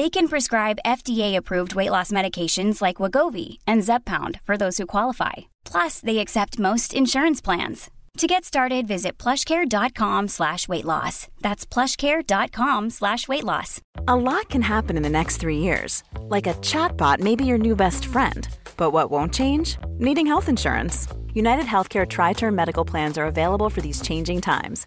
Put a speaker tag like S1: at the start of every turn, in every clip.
S1: They can prescribe FDA-approved weight loss medications like Wagovi and Zepbound for those who qualify. Plus, they accept most insurance plans. To get started, visit plushcare.com slash weight loss. That's plushcare.com slash weight loss.
S2: A lot can happen in the next three years. Like a chatbot may be your new best friend. But what won't change? Needing health insurance. United Healthcare Tri Term Medical Plans are available for these changing times.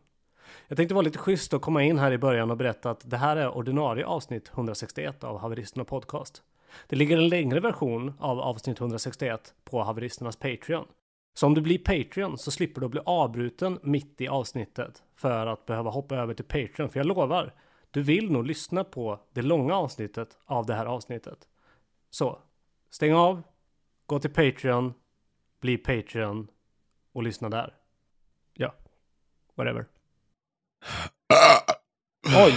S3: Jag tänkte vara lite schysst och komma in här i början och berätta att det här är ordinarie avsnitt 161 av Haveristerna Podcast. Det ligger en längre version av avsnitt 161 på Haveristernas Patreon. Så om du blir Patreon så slipper du bli avbruten mitt i avsnittet för att behöva hoppa över till Patreon. För jag lovar, du vill nog lyssna på det långa avsnittet av det här avsnittet. Så, stäng av, gå till Patreon, bli Patreon och lyssna där. Ja, whatever.
S4: Oj.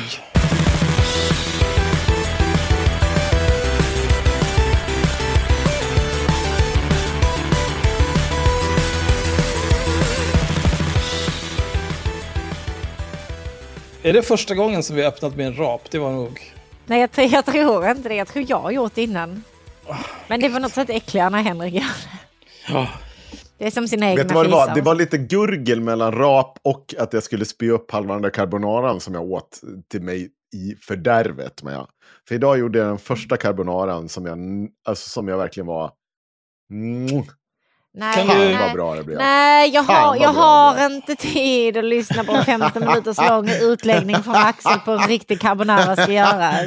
S4: Är det första gången som vi öppnat med en rap? Det var nog...
S5: Nej, jag, tror- jag tror inte det. Jag tror jag har gjort det innan. Men det var något sätt äckligare när Henrik gör det.
S4: Ja.
S5: Det är som sina egna
S6: Vet du vad det var? Det var lite gurgel mellan rap och att jag skulle spy upp halva den där carbonaran som jag åt till mig i fördärvet. Men jag, för idag gjorde jag den första carbonaran som jag, alltså, som jag verkligen var... Mm,
S5: Nej,
S6: fan
S4: du-
S6: vad bra det blev.
S5: Nej, jag har, jag har inte tid att lyssna på en 15 minuters lång utläggning från Axel på en riktig carbonara ska göras.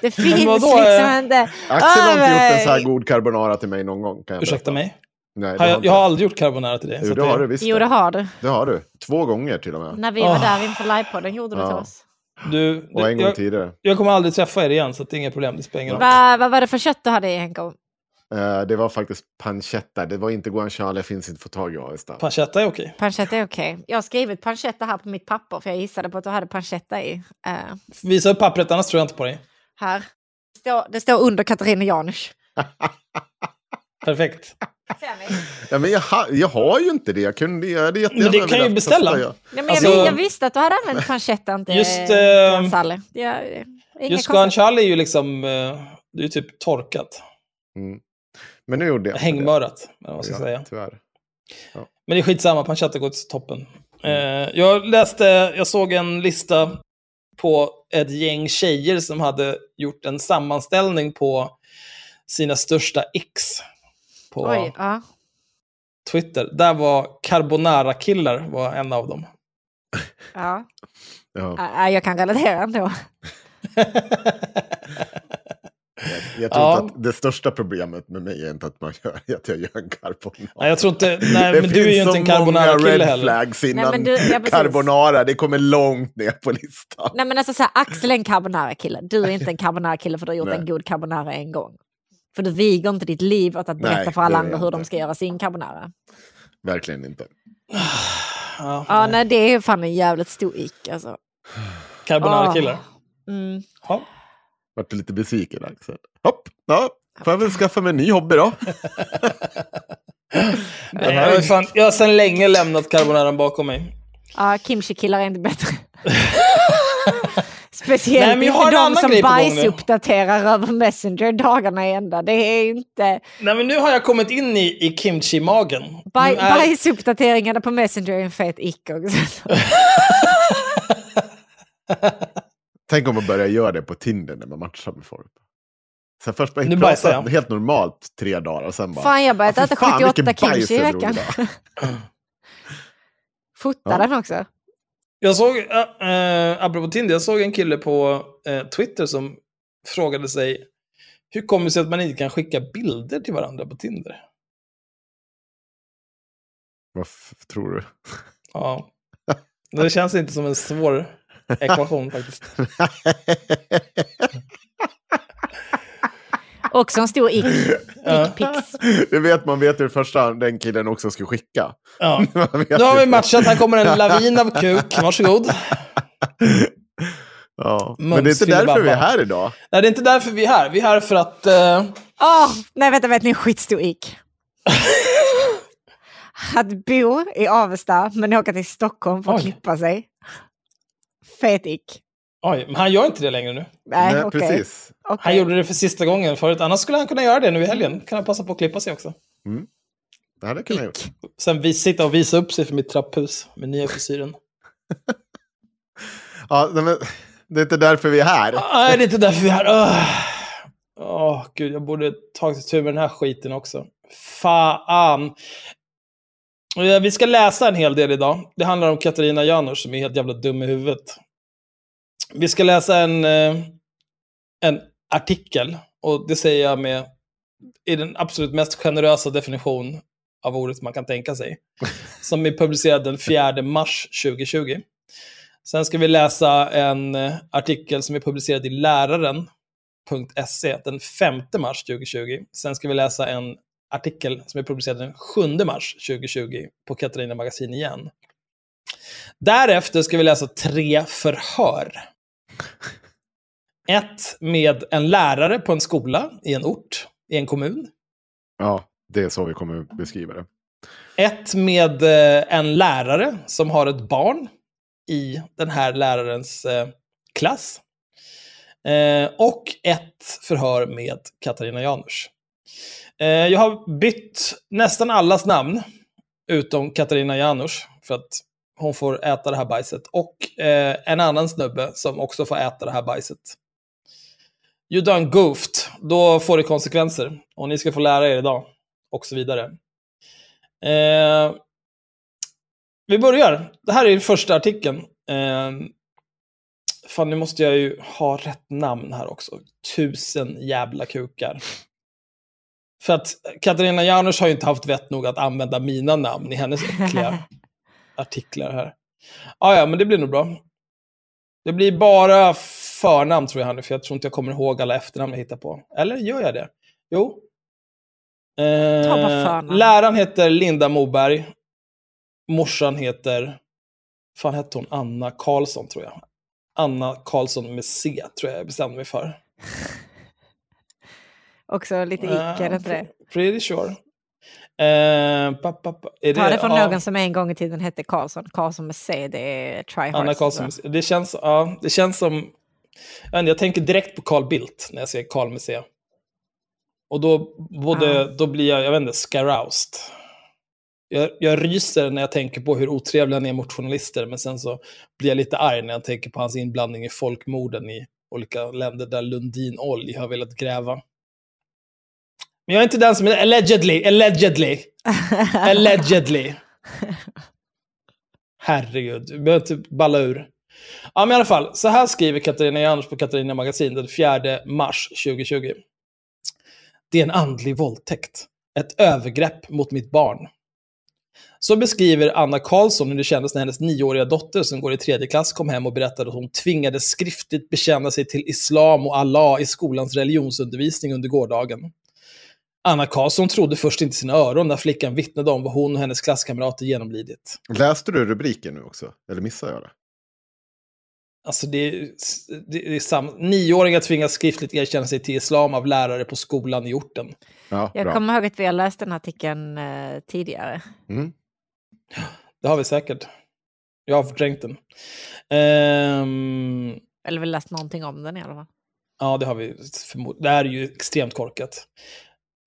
S5: Det finns
S4: vadå,
S5: liksom inte.
S6: Axel har inte gjort en så här god carbonara till mig någon gång. Kan jag
S4: Ursäkta
S6: berätta.
S4: mig?
S6: Nej,
S4: Har jag,
S6: inte.
S4: jag har aldrig gjort carbonara till det. så
S6: Jo, det har du visst.
S5: Jo, det har du.
S6: Det har du. Två gånger till och med.
S5: När vi var
S4: Åh.
S5: där inför livepodden gjorde du till
S6: Ja.
S5: oss.
S4: Du,
S6: Och en gång
S4: jag,
S6: tidigare.
S4: jag kommer aldrig träffa er igen, så det är inga problem. Det spelar ingen roll.
S5: Va- Vad var det för kött du hade i Henko?
S6: Eh, det var faktiskt pancetta. Det var inte guanciale, finns inte att få tag i Avesta.
S4: Pancetta är okej.
S5: Pancetta är okej. Jag har skrivit pancetta här på mitt papper för jag gissade på att du hade pancetta i. Eh,
S4: Visa upp pappret, annars tror jag inte på dig.
S5: här. Det står, det står under Katarina Janouch.
S4: Perfekt.
S6: Ja, men jag, ha, jag har ju inte det. Jag kunde, jag hade jättegärna
S4: Men det kan ju beställa.
S6: testa, ja.
S5: Nej, men
S4: Alltså-
S5: jag, jag visste att du hade använt pancetta, inte
S4: Just, eh,
S5: guanciale. Är inga
S4: Just guanciale är ju liksom, eh, det är ju typ torkat.
S6: Mm. Men nu gjorde jag
S4: Hängmörat, eller vad ska
S6: Ja,
S4: säga.
S6: tyvärr.
S4: Men det är skitsamma, pancetta går till toppen. Eh, jag läste, jag såg en lista på ett gäng tjejer som hade gjort en sammanställning på sina största x på
S5: Oj, ja.
S4: Twitter. Där var carbonara-killar var en av dem.
S5: ja.
S6: Ja.
S5: Ja, Jag kan relatera ändå.
S6: Jag, jag tror
S4: Ja.
S6: inte att det största problemet med mig är inte att, man gör, att jag gör en carbonara.
S4: Nej, jag tror inte, nej
S6: det
S4: men du är ju
S6: finns
S4: inte
S6: så
S4: en
S6: många
S4: carbonara-kille
S6: red
S4: heller.
S6: flags innan
S5: men du- ja,
S6: carbonara. Det kommer långt ner på listan.
S5: Nej men alltså så här, Axel är en carbonara-kille. Du är inte en carbonara-kille för du har gjort
S6: Nej.
S5: en god carbonara en gång. För du viger inte ditt liv åt att berätta
S6: Nej,
S5: för alla andra hur
S6: jag
S5: de
S6: inte.
S5: ska göra sin carbonara.
S6: Verkligen inte.
S4: Ja,
S5: Ja, nej det är fan en jävligt stor ick alltså.
S4: Carbonara-killar.
S5: Mm.
S4: Ja.
S6: Vart lite besviken Axel? Hopp, ja. Får jag väl skaffa mig en ny hobby då?
S4: Nej, jag, har fan, jag har sedan länge lämnat carbonaran bakom mig.
S5: Ja, kimchi-killar är inte bättre. Speciellt
S4: Nej, men jag har
S5: de som bajsuppdaterar över Messenger dagarna i ända. Det är inte...
S4: Nej, men nu har jag kommit in i, i kimchi-magen.
S5: Baj,
S4: är-
S5: Bajsuppdateringarna på Messenger är en fet ick också.
S6: Tänk om man börjar göra det på Tinder när man matchar med folk. Sen först bara prata
S4: jag.
S6: helt normalt tre dagar och sen bara...
S5: Fan, jag har börjat
S6: "Ja, fy
S5: äta
S6: fan,
S5: 78
S6: vilken bajs
S5: kimchi i veckan.
S6: idag."
S5: Fota
S6: Ja.
S5: den också.
S4: Jag såg, äh, äh, apropå Tinder, jag såg en kille på eh, Twitter som frågade sig hur kommer det sig att man inte kan skicka bilder till varandra på Tinder?
S6: Vad tror du?
S4: Ja. Det känns inte som en svår ekvation faktiskt.
S5: Också en stor ick.
S6: Det vet man vet hur första den killen också ska skicka.
S4: Ja. Nu har vi matchat, här kommer en lavin av kuk. Varsågod.
S6: Ja.
S4: Mums
S6: Men det är inte därför vi är här idag.
S4: Nej, det är inte därför vi är här. Vi är här för att... eh,
S5: Åh, nej vänta, vet ni skitstor ick? Att bo i Avesta men åka till Stockholm för att
S4: Oj.
S5: klippa sig. Fet ick.
S4: Oj, men han gör inte det längre nu.
S5: Nej,
S6: Nej,
S5: okej.
S6: precis.
S5: okej.
S4: Han gjorde det för sista gången förut. Annars skulle han kunna göra det nu i helgen. Kan han passa på att klippa sig också.
S6: Det hade kunnat gjort.
S4: Sen vi sitta och visa upp sig för mitt trapphus med nya frisyren.
S6: Ja, men, det är inte därför vi är här.
S4: Nej, det är inte därför vi är här. Åh, Åh, gud, jag borde tagit tur med den här skiten också. Fan. Eh, Vi ska läsa en hel del idag. Det handlar om Katarina Janouch som är helt jävla dum i huvudet. Vi ska läsa en, eh, en artikel, och det säger jag med i den absolut mest generösa definition av ordet man kan tänka sig. Som är publicerad den 4 mars 2020. Sen ska vi läsa en eh, artikel som är publicerad i läraren.se den 5 mars 2020. Sen ska vi läsa en artikel som är publicerad den 7 mars 2020 på Katarina Magasin igen. Därefter ska vi läsa tre förhör. Ett med en lärare på en skola i en ort, i en kommun.
S6: Ja, det är så vi kommer beskriva det.
S4: Ett med eh, en lärare som har ett barn i den här lärarens eh, klass. Eh, och ett förhör med Katarina Janouch. Jag har bytt nästan allas namn, utom Katarina Janouch, för att hon får äta det här bajset. Och eh, en annan snubbe som också får äta det här bajset. You done goofed, då får det konsekvenser. Och ni ska få lära er idag. Och så vidare. Eh, vi börjar. Det här är första artikeln. Eh, fan, nu måste jag ju ha rätt namn här också. Tusen jävla kukar. För att Katarina Janouch har ju inte haft vett nog att använda mina namn i hennes äckliga artiklar här. Ah, ja, men det blir nog bra. Det blir bara förnamn tror jag nu, för jag tror inte jag kommer ihåg alla efternamn jag hittar på. Eller gör jag det? Jo. Eh, läraren heter Linda Moberg. Morsan heter, fan hette hon, Anna Karlsson tror jag. Anna Karlsson med C tror jag jag bestämde mig för.
S5: Också lite ick, är det inte det?
S4: Pretty sure. Eh, pa, pa, pa. Är
S5: Ta det från
S4: ja.
S5: någon som en gång i tiden hette Karlsson. Karlsson med C, det är tryhard.
S4: Anna Karlsson. Det känns, ja, det känns som... Jag, tänker direkt på Carl Bildt när jag ser Carl med C. Och då, både,
S5: Ja.
S4: då blir jag, jag vet inte, scaroused. Jag, jag ryser när jag tänker på hur otrevlig han är mot journalister, men sen så blir jag lite arg när jag tänker på hans inblandning i folkmorden i olika länder där Lundin Oil har velat gräva. Men jag är inte den som är allegedly, allegedly, allegedly. Herregud, du behöver inte balla ur. Ja, men i alla fall. Så här skriver Katarina Janouch på Katarina Magasin den 4 mars 2020. Det är en andlig våldtäkt. Ett övergrepp mot mitt barn. Så beskriver Anna Karlsson hur det kändes när hennes nioåriga dotter som går i tredje klass kom hem och berättade att hon tvingades skriftligt bekänna sig till islam och Allah i skolans religionsundervisning under gårdagen. Anna Karlsson trodde först inte sina öron när flickan vittnade om vad hon och hennes klasskamrater genomlidit.
S6: Läste du rubriken nu också? Eller missade jag det?
S4: Alltså det är, det är sam... Nioåringar tvingas skriftligt erkänna sig till islam av lärare på skolan i orten.
S6: Ja,
S5: Jag kommer ihåg att vi har läst den artikeln eh, tidigare.
S6: Mm.
S4: Det har vi säkert. Jag har förträngt den. Ehm,
S5: Eller väl läst någonting om den i alla fall.
S4: Ja, det har vi förmodligen. Det här är ju extremt korkat.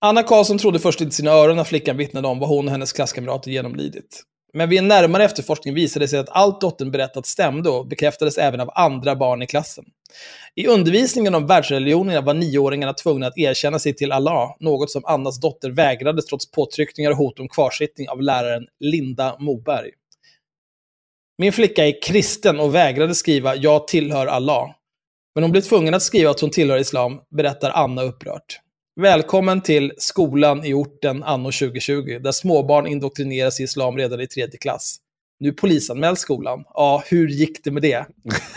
S4: Anna Karlsson trodde först inte sina öron när flickan vittnade om vad hon och hennes klasskamrater genomlidit. Men vid en närmare efterforskning visade det sig att allt dottern berättat stämde och bekräftades även av andra barn i klassen. I undervisningen om världsreligionerna var nioåringarna tvungna att erkänna sig till Allah, något som Annas dotter vägrade trots påtryckningar och hot om kvarsittning av läraren Linda Moberg. Min flicka är kristen och vägrade skriva “Jag tillhör Allah”. Men hon blev tvungen att skriva att hon tillhör islam, berättar Anna upprört. Välkommen till skolan i orten anno 2020, där småbarn indoktrineras i islam redan i tredje klass. Nu polisanmäls skolan. Ja, hur gick det med det?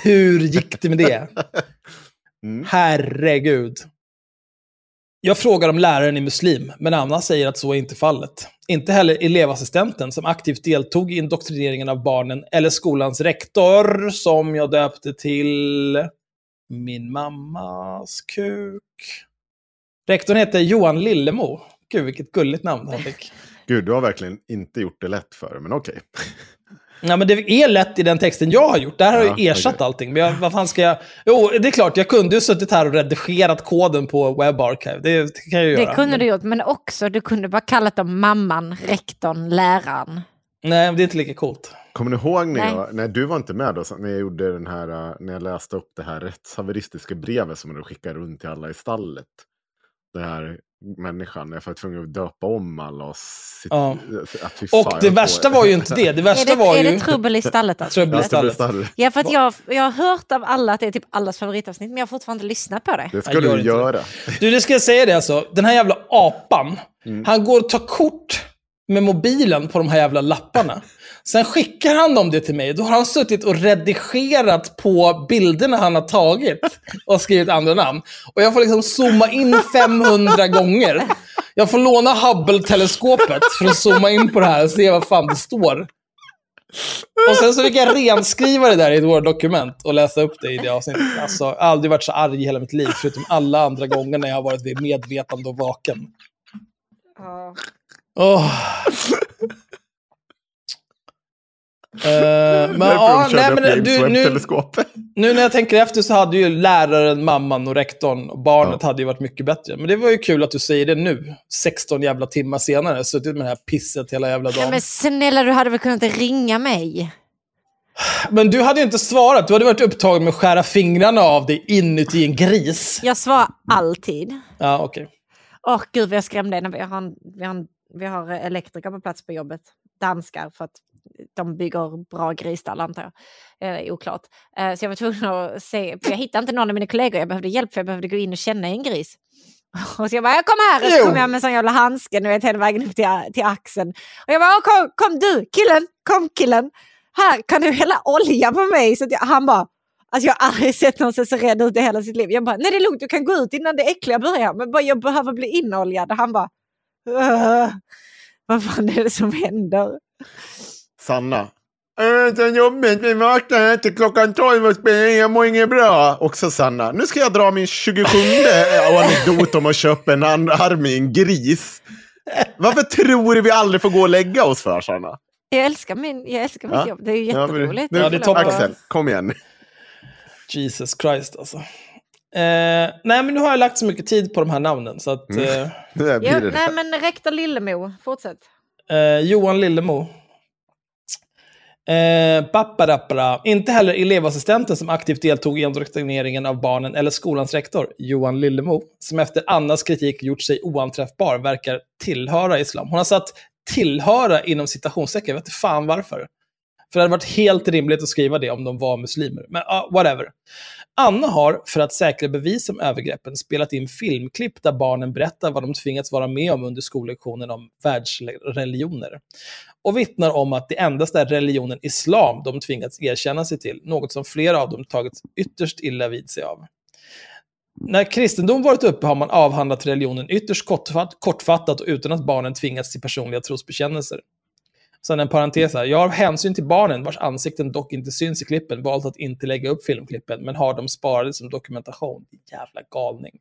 S4: Hur gick det med det?
S6: Mm.
S4: Herregud. Jag frågar om läraren är muslim, men Anna säger att så är inte fallet. Inte heller elevassistenten som aktivt deltog i indoktrineringen av barnen, eller skolans rektor, som jag döpte till min mammas kuk. Rektorn heter Johan Lillemo. Gud, vilket gulligt namn han fick.
S6: Gud, du har verkligen inte gjort det lätt för dig, men okej.
S4: Ja, men det är lätt i den texten jag har gjort. Där har jag
S6: Ja,
S4: ersatt
S6: okej.
S4: allting. Men jag, vad fan ska jag... Jo, det är klart, jag kunde ju suttit här och redigerat koden på WebArchive. Det, det kan jag ju göra.
S5: Det kunde
S4: men,
S5: du gjort, men också du kunde bara kallat dem mamman, rektorn, läraren.
S4: Nej, det är inte lika coolt.
S6: Kommer ni ihåg när,
S5: Nej.
S6: jag, när du var inte med då, när jag gjorde den här, uh, när jag läste upp det här rättshaveristiska brevet som jag skickade runt till alla i stallet. Den här människan, jag var tvungen att döpa om alla och sitt,
S4: Ja. Och det värsta var ju inte det. Det
S5: Är
S4: värsta
S5: det,
S4: var
S5: är
S4: ju...
S5: det trubbel i stallet? Alltså?
S4: Trubbel i stallet.
S5: Ja, för att jag, jag har hört av alla att det är typ allas favoritavsnitt, men jag har fortfarande inte lyssnat på det.
S6: Det ska du
S4: det.
S6: göra.
S4: Du, det ska jag säga det alltså. Den här jävla apan,
S6: Mm.
S4: han går och tar kort med mobilen på de här jävla lapparna. Sen skickar han dem det till mig. Då har han suttit och redigerat på bilderna han har tagit och skrivit andra namn. Och jag får liksom zooma in 500 gånger. Jag får låna Hubble-teleskopet för att zooma in på det här och se vad fan det står. Och sen så fick jag renskriva det där i ett Word-dokument och läsa upp det i det avsnittet. Alltså, jag har aldrig varit så arg i hela mitt liv, förutom alla andra gånger när jag har varit vid medvetande och vaken. Åh. Eh, men ja, nej, men du, nu, nu när jag tänker efter så hade ju läraren, mamman och rektorn och barnet hade ju varit mycket bättre. Men det var ju kul att du säger det nu, 16 jävla timmar senare. Suttit med det här pisset hela jävla
S5: Ja,
S4: dagen.
S5: men snälla, du hade väl kunnat ringa mig?
S4: Men du hade ju inte svarat. Du hade varit upptagen med att skära fingrarna av dig inuti en gris.
S5: Jag svarar alltid.
S4: Ja, okej.
S5: Åh gud vad jag skrämde när vi har, en, vi, har en, vi har elektriker på plats på jobbet. Danskar för att de bygger bra grisstall antar jag. Eh, oklart. Eh, så jag var tvungen att se, för jag hittade inte någon av mina kollegor. Jag behövde hjälp för jag behövde gå in och känna i en gris. Och så jag bara, jag kom här och så kom jag med en sån jävla handske, ni vet hela vägen upp till, till axeln. Och jag bara, "Åh, kom, kom du killen, kom killen. Här kan du hälla olja på mig. Så att jag, han bara, Alltså jag har aldrig sett någon se så rädd ut i hela sitt liv. Jag bara, nej det är lugnt, du kan gå ut innan det äckliga börjar. Men bara, jag behöver bli inoljad. Han bara, "Åh, vad fan är det som händer?
S6: Sanna. Äh, Så jobbigt, vi vaknar inte klockan 12 och spelar in, jag mår inget bra. Också Sanna, nu ska jag dra min 27 anekdot om att köpa en arm i en gris. Varför tror du vi aldrig får gå och lägga oss för, Sanna?
S5: Jag älskar, min, jag älskar mitt
S6: Ja.
S5: jobb, det är ju
S6: Ja, men-
S5: jätteroligt.
S6: nu-
S4: Ja, det är toppen.
S6: Axel, kom igen.
S4: Jesus Christ alltså. Eh, nej, men nu har jag lagt så mycket tid på de här namnen. Så att,
S6: Mm.
S4: eh,
S6: Nu blir
S5: Ja,
S6: det
S5: nej men rektor Lillemo, fortsätt.
S4: Eh, Johan Lillemo. Eh, Inte heller elevassistenten som aktivt deltog i indoktrineringen av barnen eller skolans rektor, Johan Lillemo, som efter Annas kritik gjort sig oanträffbar, verkar tillhöra islam. Hon har satt tillhöra inom citationstecken, jag vet inte fan varför. För det hade varit helt rimligt att skriva det om de var muslimer. Men uh, whatever. Anna har, för att säkra bevis om övergreppen, spelat in filmklipp där barnen berättar vad de tvingats vara med om under skollektionen om världsreligioner. Och vittnar om att det endast är religionen islam de tvingats erkänna sig till, något som flera av dem tagit ytterst illa vid sig av. När kristendom varit uppe har man avhandlat religionen ytterst kortfatt, kortfattat och utan att barnen tvingats till personliga trosbekännelser. Sen en parentes här. Jag har hänsyn till barnen vars ansikten dock inte syns i klippen valt att inte lägga upp filmklippen men har dem sparade som dokumentation. Jävla galning.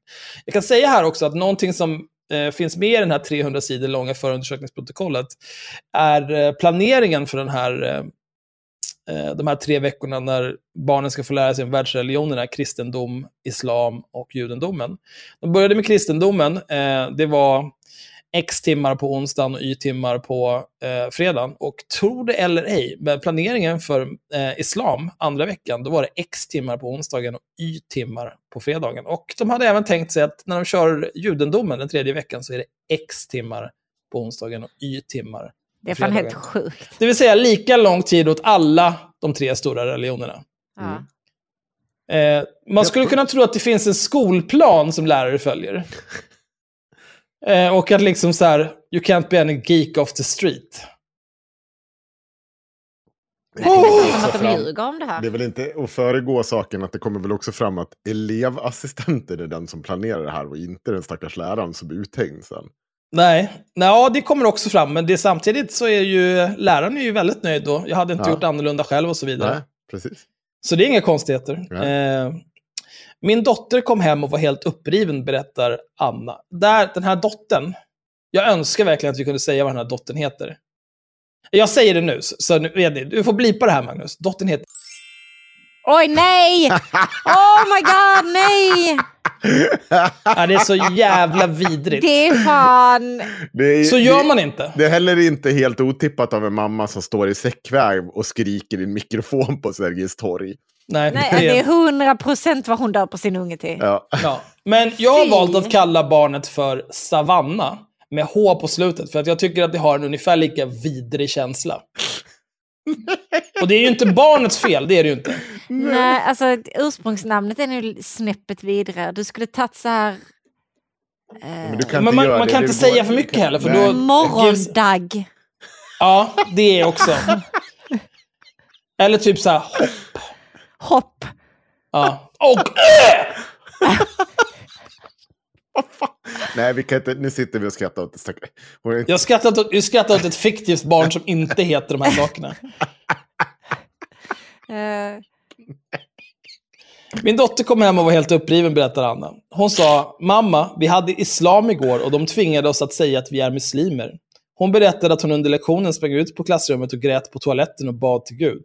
S4: Jag kan säga här också att någonting som eh, finns med i den här 300 sidor långa förundersökningsprotokollet är eh, planeringen för den här eh, eh, de här tre veckorna när barnen ska få lära sig om världsreligionerna, kristendom, islam och judendomen. De började med kristendomen, eh, det var X timmar på onsdagen och Y timmar på eh, fredagen. Och tro det eller ej, men planeringen för eh, islam andra veckan, då var det X timmar på onsdagen och Y timmar på fredagen. Och de hade även tänkt sig att när de kör judendomen den tredje veckan så är det X timmar på onsdagen och Y timmar
S5: Det är
S4: på
S5: fan helt sjukt.
S4: Det vill säga lika lång tid åt alla de tre stora religionerna.
S5: Ja.
S4: Eh, man skulle kunna tro att det finns en skolplan som lärare följer. Eh, och att liksom så här, you can't be any geek off the street.
S5: Nej, det är nästan som
S6: också
S5: att de
S6: fram-
S5: ljuger om det här.
S6: Det är väl inte att föregå saken att det kommer väl också fram att elevassistenten är den som planerar det här och inte den stackars läraren som blir uthängd sen.
S4: Nej, Nej ja, det kommer också fram, men det, samtidigt så är ju läraren är ju väldigt nöjd då. Jag hade inte
S6: Ja.
S4: gjort annorlunda själv och så vidare.
S6: Nej, precis.
S4: Så det är inga konstigheter. Eh, min dotter kom hem och var helt uppriven, berättar Anna. Där, den här dottern, jag önskar verkligen att vi kunde säga vad den här dottern heter. Jag säger det nu, så, nu vet ni. Du får blipa det här, Magnus. Dottern heter...
S5: Oj, nej! Oh my god, nej!
S4: Ja, det är så jävla vidrigt.
S5: Det är fan...
S6: Det är,
S4: Så gör
S6: det,
S4: man inte.
S6: Det är heller inte helt otippat av en mamma som står i säckväg och skriker i en mikrofon på Sergels torg.
S4: Nej,
S5: Nej,
S4: det är-
S5: hundra procent vad hon döper sin unge till.
S6: Ja.
S4: Ja. Men jag har valt att kalla barnet för Savanna, med H på slutet, för att jag tycker att det har en ungefär lika vidrig känsla. Och det är ju inte barnets fel, det är det ju inte.
S5: Nej, alltså ursprungsnamnet är nu snäppet vidare. Du skulle tagit så här... Eh,
S6: Men, du kan
S4: man, man
S6: det.
S4: kan
S6: Det
S4: inte säga
S6: bara-
S4: för mycket heller, för
S6: Nej.
S4: då...
S5: morgondag.
S4: Ja, det är också. Eller typ så här, hopp.
S5: Hopp.
S4: Ja. Och!
S6: Nej, vi kan inte, nu sitter vi och skrattar åt det. inte,
S4: Jag skrattar åt, jag skrattar åt ett fiktivt barn som inte heter de här sakerna.
S5: Eh,
S4: Min dotter kom hem och var helt uppriven, berättar Anna. Hon sa, mamma, vi hade islam igår och de tvingade oss att säga att vi är muslimer. Hon berättade att hon under lektionen sprang ut på klassrummet och grät på toaletten och bad till Gud.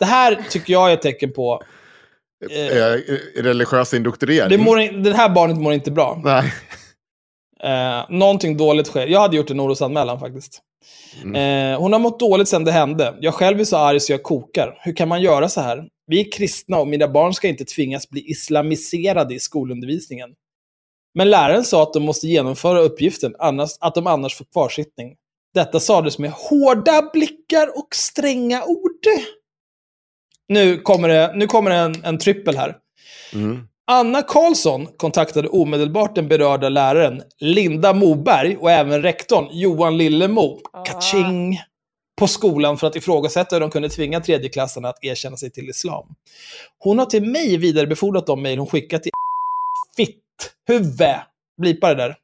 S4: Det här tycker jag är ett tecken på,
S6: eh, religiös indoktrinering.
S4: det, mår, det här barnet mår inte bra.
S6: Nej.
S4: Eh, någonting dåligt sker. Jag hade gjort en orosanmälan faktiskt. Eh, hon har mått dåligt sedan det hände. Jag själv är så arg så jag kokar. Hur kan man göra så här? Vi är kristna och mina barn ska inte tvingas bli islamiserade i skolundervisningen. Men läraren sa att de måste genomföra uppgiften, annars, att de annars får kvarsittning. Detta sades med hårda blickar och stränga ord. Nu kommer det, nu kommer det en, en trippel här.
S6: Mm.
S4: Anna Karlsson kontaktade omedelbart den berörda läraren Linda Moberg och även rektorn Johan Lillemo, kaching, på skolan för att ifrågasätta hur de kunde tvinga tredjeklassarna att erkänna sig till islam. Hon har till mig vidarebefordrat de mejl hon skickat till fitt huvud, blipa det där,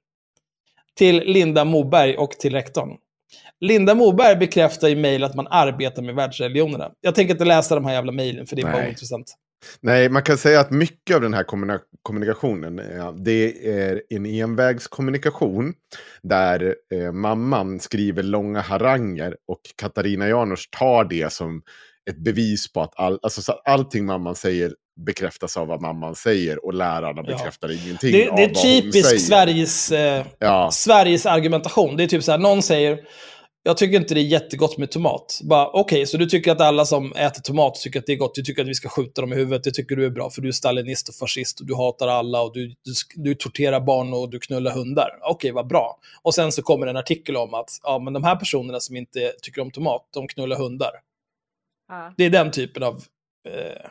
S4: till Linda Moberg och till rektorn. Linda Moberg bekräftar i mejl att man arbetar med världsreligionerna. Jag tänker inte läsa de här jävla mejlen för det är bara
S6: Nej.
S4: ointressant.
S6: Nej, man kan säga att mycket av den här kommunikationen, eh, det är en envägskommunikation där eh, mamman skriver långa haranger och Katarina Janouch tar det som ett bevis på att all, alltså, allting mamman säger bekräftas av vad mamman säger och lärarna
S4: Ja.
S6: bekräftar ingenting
S4: Det,
S6: av
S4: det är
S6: vad hon säger.
S4: typisk Sveriges, eh,
S6: Ja.
S4: Sveriges argumentation. Det är typ så här, någon säger, jag tycker inte det är jättegott med tomat. Bara, Okej, så du tycker att alla som äter tomat tycker att det är gott. Du tycker att vi ska skjuta dem i huvudet. Det tycker du är bra, för du är stalinist och fascist och du hatar alla och du, du, du torterar barn och du knullar hundar. Okej, vad bra. Och sen så kommer en artikel om att ja, men de här personerna som inte tycker om tomat, de knullar hundar.
S5: ja.
S4: Det är den typen av eh,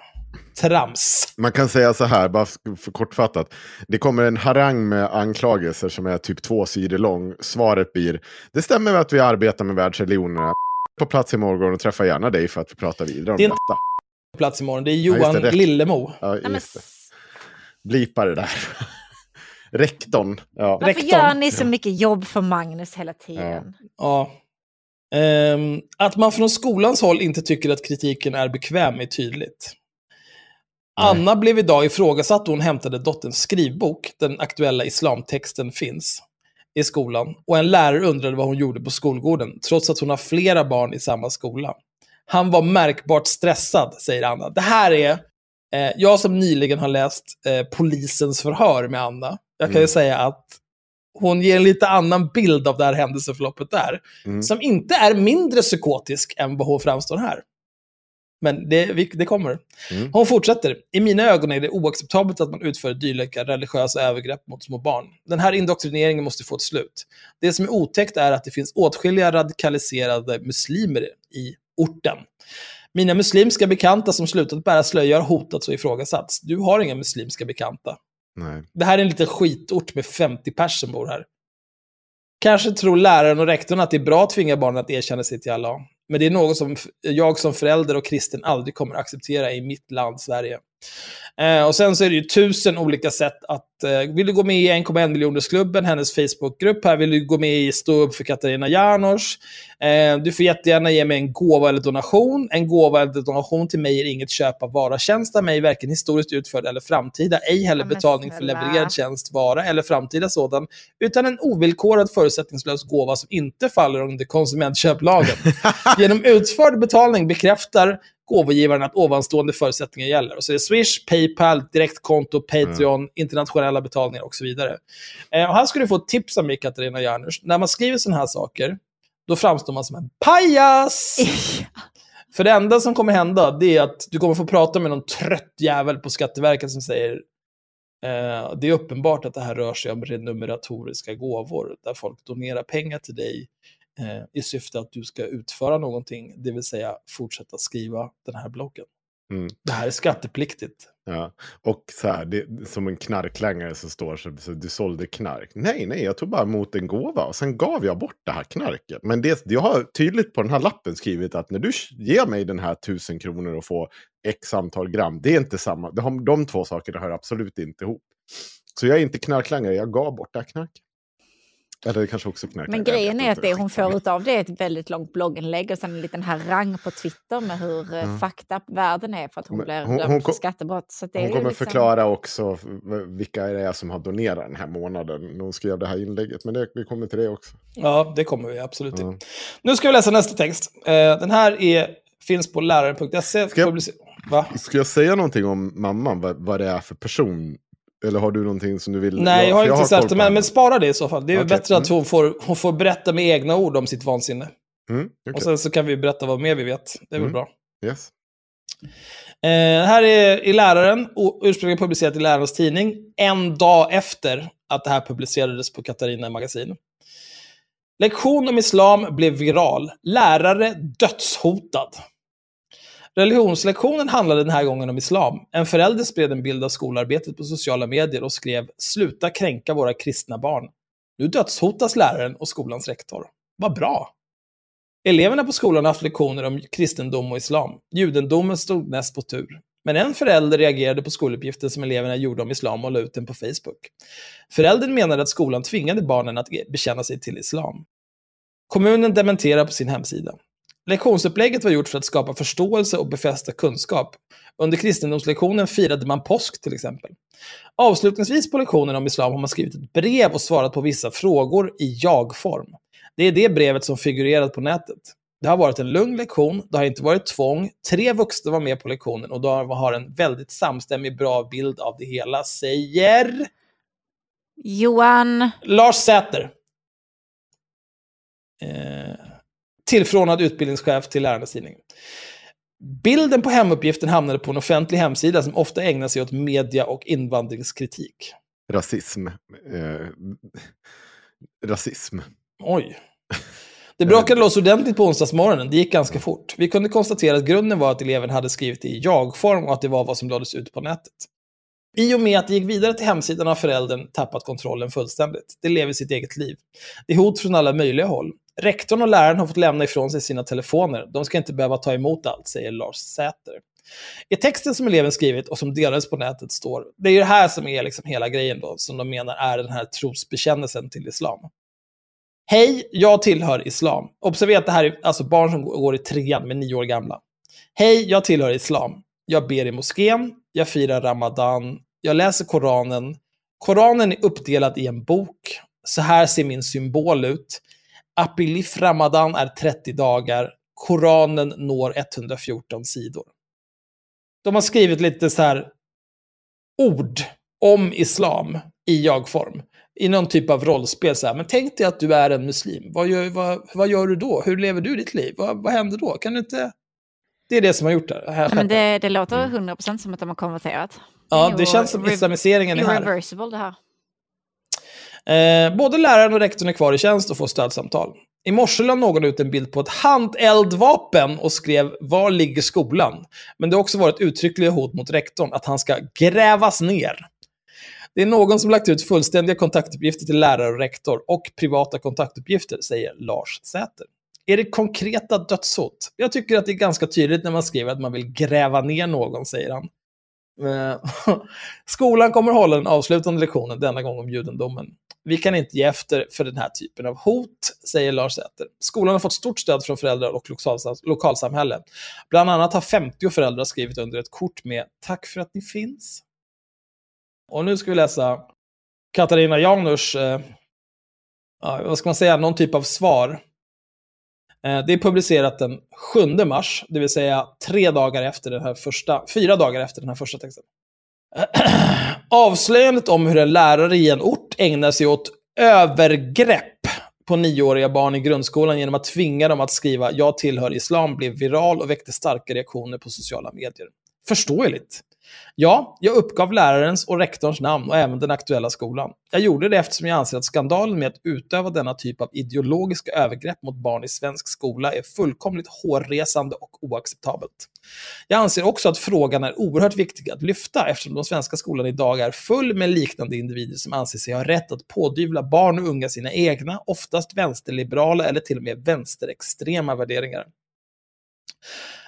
S4: trams.
S6: Man kan säga så här, bara för kortfattat. Det kommer en harang med anklagelser som är typ två sidor lång. Svaret blir, det stämmer med att vi arbetar med världsreligionerna. På plats imorgon och träffa gärna dig för att vi pratar vidare om
S4: Det är
S6: detta.
S4: På plats imorgon. Det är Johan
S6: det, rätt.
S4: Lillemo.
S6: Ja, just det. Blipa det där. Rektorn. Ja.
S5: Varför
S4: Rektorn.
S5: gör ni så mycket jobb för Magnus hela tiden?
S4: Ja. Ehm, att man från skolans håll inte tycker att kritiken är bekväm är tydligt. Anna blev idag ifrågasatt då hon hämtade dotterns skrivbok, den aktuella islamtexten finns, i skolan. Och en lärare undrade vad hon gjorde på skolgården, trots att hon har flera barn i samma skola. Han var märkbart stressad, säger Anna. Det här är, eh, jag som nyligen har läst eh, polisens förhör med Anna, jag kan ju
S6: Mm.
S4: säga att hon ger en lite annan bild av det här händelseförloppet där,
S6: Mm.
S4: som inte är mindre psykotisk än vad hon framstår här. Men det, det kommer.
S6: Mm.
S4: Hon fortsätter. I mina ögon är det oacceptabelt att man utför dylika religiösa övergrepp mot små barn. Den här indoktrineringen måste få ett slut. Det som är otäckt är att det finns åtskilliga radikaliserade muslimer i orten. Mina muslimska bekanta som slutat bära slöja har hotats och ifrågasatts. Du har inga muslimska bekanta.
S6: Nej.
S4: Det här är en liten skitort med 50 pers som bor här. Kanske tror läraren och rektorn att det är bra att tvinga barnen att erkänna sig till Allah. Men det är något som jag som förälder och kristen aldrig kommer acceptera i mitt land, Sverige. Eh, och sen så är det ju tusen olika sätt att... Eh, vill du gå med i 1,1 miljonersklubben, hennes Facebookgrupp här? Vill du gå med i Stå upp för Katarina Janouch? Eh, du får jättegärna ge mig en gåva eller donation. En gåva eller donation till mig är inget köp av vara tjänst av mig, varken historiskt utförd eller framtida. Ej heller betalning för levererad tjänst, vara eller framtida sådan, utan en ovillkorad förutsättningslös gåva som inte faller under konsumentköplagen. Genom utförd betalning bekräftar gåvogivaren att ovanstående förutsättningar gäller. Och så är det Swish, Paypal, direktkonto, Patreon, internationella betalningar och så vidare. Eh, och här ska du få ett tips av mig, Katarina Janouch. När man skriver sådana här saker, då framstår man som en pajas! För det enda som kommer hända, det är att du kommer få prata med någon trött jävel på Skatteverket som säger eh, det är uppenbart att det här rör sig om renumeratoriska gåvor, där folk donerar pengar till dig eh, i syfte att du ska utföra någonting, det vill säga fortsätta skriva den här bloggen.
S6: Mm.
S4: Det här är skattepliktigt.
S6: Ja. Och så här, det, som en knarklangare som står så, så du sålde knark. Nej, nej, jag tog bara emot en gåva och sen gav jag bort det här knarket. Men det, jag har tydligt på den här lappen skrivit att när du ger mig den här tusen kronor och får x antal gram, det är inte samma. De, de två sakerna hör absolut inte ihop. Så jag är inte knarklangare, jag gav bort det här knarket. Eller det kanske också knarklangare.
S5: Men grejen är att det hon får ut av det är ett väldigt långt blogginlägg och sen en liten harang på Twitter med hur
S6: Mm.
S5: mm. fucked up världen är för att hon
S6: Men
S5: blir
S6: hon-
S5: dömd
S6: hon
S5: för skattebrott. Så det är
S6: Hon kommer
S5: liksom...
S6: förklara också vilka det är som har donerat den här månaden när hon skrev det här inlägget. Men det, vi kommer till det också.
S4: Ja, det kommer vi absolut till.
S6: Ja.
S4: Nu ska vi läsa nästa text. Eh, den här är, finns på läraren.se.
S6: Ska jag-? Ska jag säga någonting om mamman, vad, vad det är för person? Eller har du någonting som du vill?
S4: Nej, jag har inte
S6: på
S4: det, men, men spara det i så fall. Det är
S6: Okej,
S4: bättre att
S6: mm.
S4: hon får, hon får berätta med egna ord om sitt vansinne.
S6: Mm, okej.
S4: Och sen så kan vi berätta vad mer vi vet. Det är väl
S6: Mm.
S4: bra.
S6: yes.
S4: Eh, här är i Läraren, ursprungligen publicerat i Lärarens tidning, en dag efter att det här publicerades på Katarina Magasin. Lektion om islam blev viral. Lärare dödshotad. Religionslektionen handlade den här gången om islam. En förälder spred en bild av skolarbetet på sociala medier och skrev “Sluta kränka våra kristna barn”. Nu dödshotas läraren och skolans rektor. Vad bra! Eleverna på skolan har haft lektioner om kristendom och islam. Judendomen stod näst på tur. Men en förälder reagerade på skoluppgiften som eleverna gjorde om islam och la ut den på Facebook. Föräldern menade att skolan tvingade barnen att bekänna sig till islam. Kommunen dementerar på sin hemsida. Lektionsupplägget var gjort för att skapa förståelse och befästa kunskap. Under kristendomslektionen firade man påsk till exempel. Avslutningsvis på lektionen om islam har man skrivit ett brev och svarat på vissa frågor i jag-form. Det är det brevet som figurerat på nätet. Det har varit en lugn lektion, det har inte varit tvång, tre vuxna var med på lektionen och de har en väldigt samstämmig bra bild av det hela, säger
S5: Johan,
S4: Lars Säter. Eh, tillförordnad utbildningschef till Lärarnas Tidning. Bilden på hemuppgiften hamnade på en offentlig hemsida som ofta ägnar sig åt media och invandringskritik.
S6: Rasism. Eh, rasism.
S4: Oj. Det brakade loss ordentligt på onsdagsmorgonen. Det gick ganska fort. Vi kunde konstatera att grunden var att eleven hade skrivit i jag-form och att det var vad som lades ut på nätet. I och med att det gick vidare till hemsidan har föräldern tappat kontrollen fullständigt. Det lever sitt eget liv. Det är hot från alla möjliga håll. Rektorn och läraren har fått lämna ifrån sig sina telefoner. De ska inte behöva ta emot allt, säger Lars Säter. I texten som eleven skrivit och som delades på nätet står, det är ju det här som är liksom hela grejen då, som de menar är den här trosbekännelsen till islam. Hej, jag tillhör islam. Observera att det här är alltså barn som går i trean med nio år gamla. Hej, jag tillhör islam. Jag ber i moskén, jag firar ramadan, jag läser Koranen. Koranen är uppdelad i en bok. Så här ser min symbol ut. Apilif ramadan är 30 dagar. Koranen når 114 sidor. De har skrivit lite så här ord om islam i jag-form. I någon typ av rollspel. Så här. Men tänk dig att du är en muslim. Vad gör, vad, vad gör du då? Hur lever du ditt liv? Vad, vad händer då? Kan du inte... Det är det som har gjort det. Här
S5: Men det, det låter 100% som att de har konverterat.
S4: ja,
S5: är
S4: det känns som islamiseringen är här.
S5: Irreversible det här.
S4: Eh, både läraren och rektorn är kvar i tjänst och får stödsamtal. I morse la någon ut en bild på ett handeldvapen och skrev “Var ligger skolan?” Men det har också varit uttryckliga hot mot rektorn att han ska grävas ner. Det är någon som lagt ut fullständiga kontaktuppgifter till lärare och rektor och privata kontaktuppgifter, säger Lars Säter. Är det konkreta dödshot? Jag tycker att det är ganska tydligt när man skriver att man vill gräva ner någon, säger han. Eh, skolan kommer hålla den avslutande lektionen, denna gång om judendomen. Vi kan inte ge efter för den här typen av hot, säger Lars Säter. Skolan har fått stort stöd från föräldrar och lokalsamhälle. Bland annat har 50 föräldrar skrivit under ett kort med “Tack för att ni finns”. Och nu ska vi läsa Katarina Janus, eh, vad ska man säga, någon typ av svar. Eh, det är publicerat den 7 mars, det vill säga tre dagar efter den här första, fyra dagar efter den här första texten. Avslöjandet om hur en lärare i en ort ägnar sig åt övergrepp på nioåriga barn i grundskolan genom att tvinga dem att skriva “Jag tillhör islam” blev viral och väckte starka reaktioner på sociala medier. Förståeligt. Ja, jag uppgav lärarens och rektorns namn och även den aktuella skolan. Jag gjorde det eftersom jag anser att skandalen med att utöva denna typ av ideologiska övergrepp mot barn i svensk skola är fullkomligt hårresande och oacceptabelt. Jag anser också att frågan är oerhört viktig att lyfta eftersom den svenska skolan idag är full med liknande individer som anser sig ha rätt att pådyvla barn och unga sina egna, oftast vänsterliberala eller till och med vänsterextrema värderingar.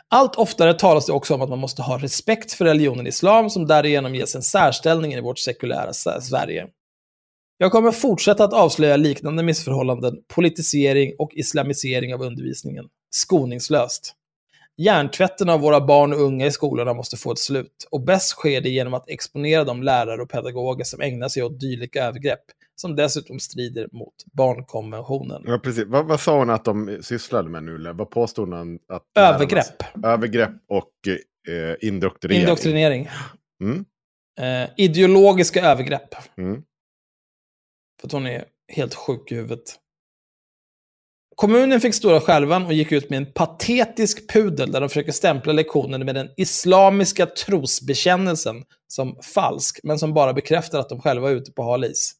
S4: Allt oftare talas det också om att man måste ha respekt för religionen islam som därigenom ges en särställning i vårt sekulära Sverige. Jag kommer fortsätta att avslöja liknande missförhållanden, politisering och islamisering av undervisningen. Skoningslöst. Hjärntvätten av våra barn och unga i skolorna måste få ett slut. Och bäst sker det genom att exponera de lärare och pedagoger som ägnar sig åt dylika övergrepp, som dessutom strider mot barnkonventionen.
S6: Ja, precis. Vad, vad sa hon att de sysslade med nu? Vad påstod hon? Att
S4: Övergrepp.
S6: Övergrepp och eh, indoktrinering.
S4: Indoktrinering.
S6: Mm.
S4: Eh, ideologiska övergrepp.
S6: Mm.
S4: För att hon är helt sjuk i huvudet. Kommunen fick stora skälvan och gick ut med en patetisk pudel där de försöker stämpla lektionen med den islamiska trosbekännelsen som falsk, men som bara bekräftar att de själva är ute på hal is.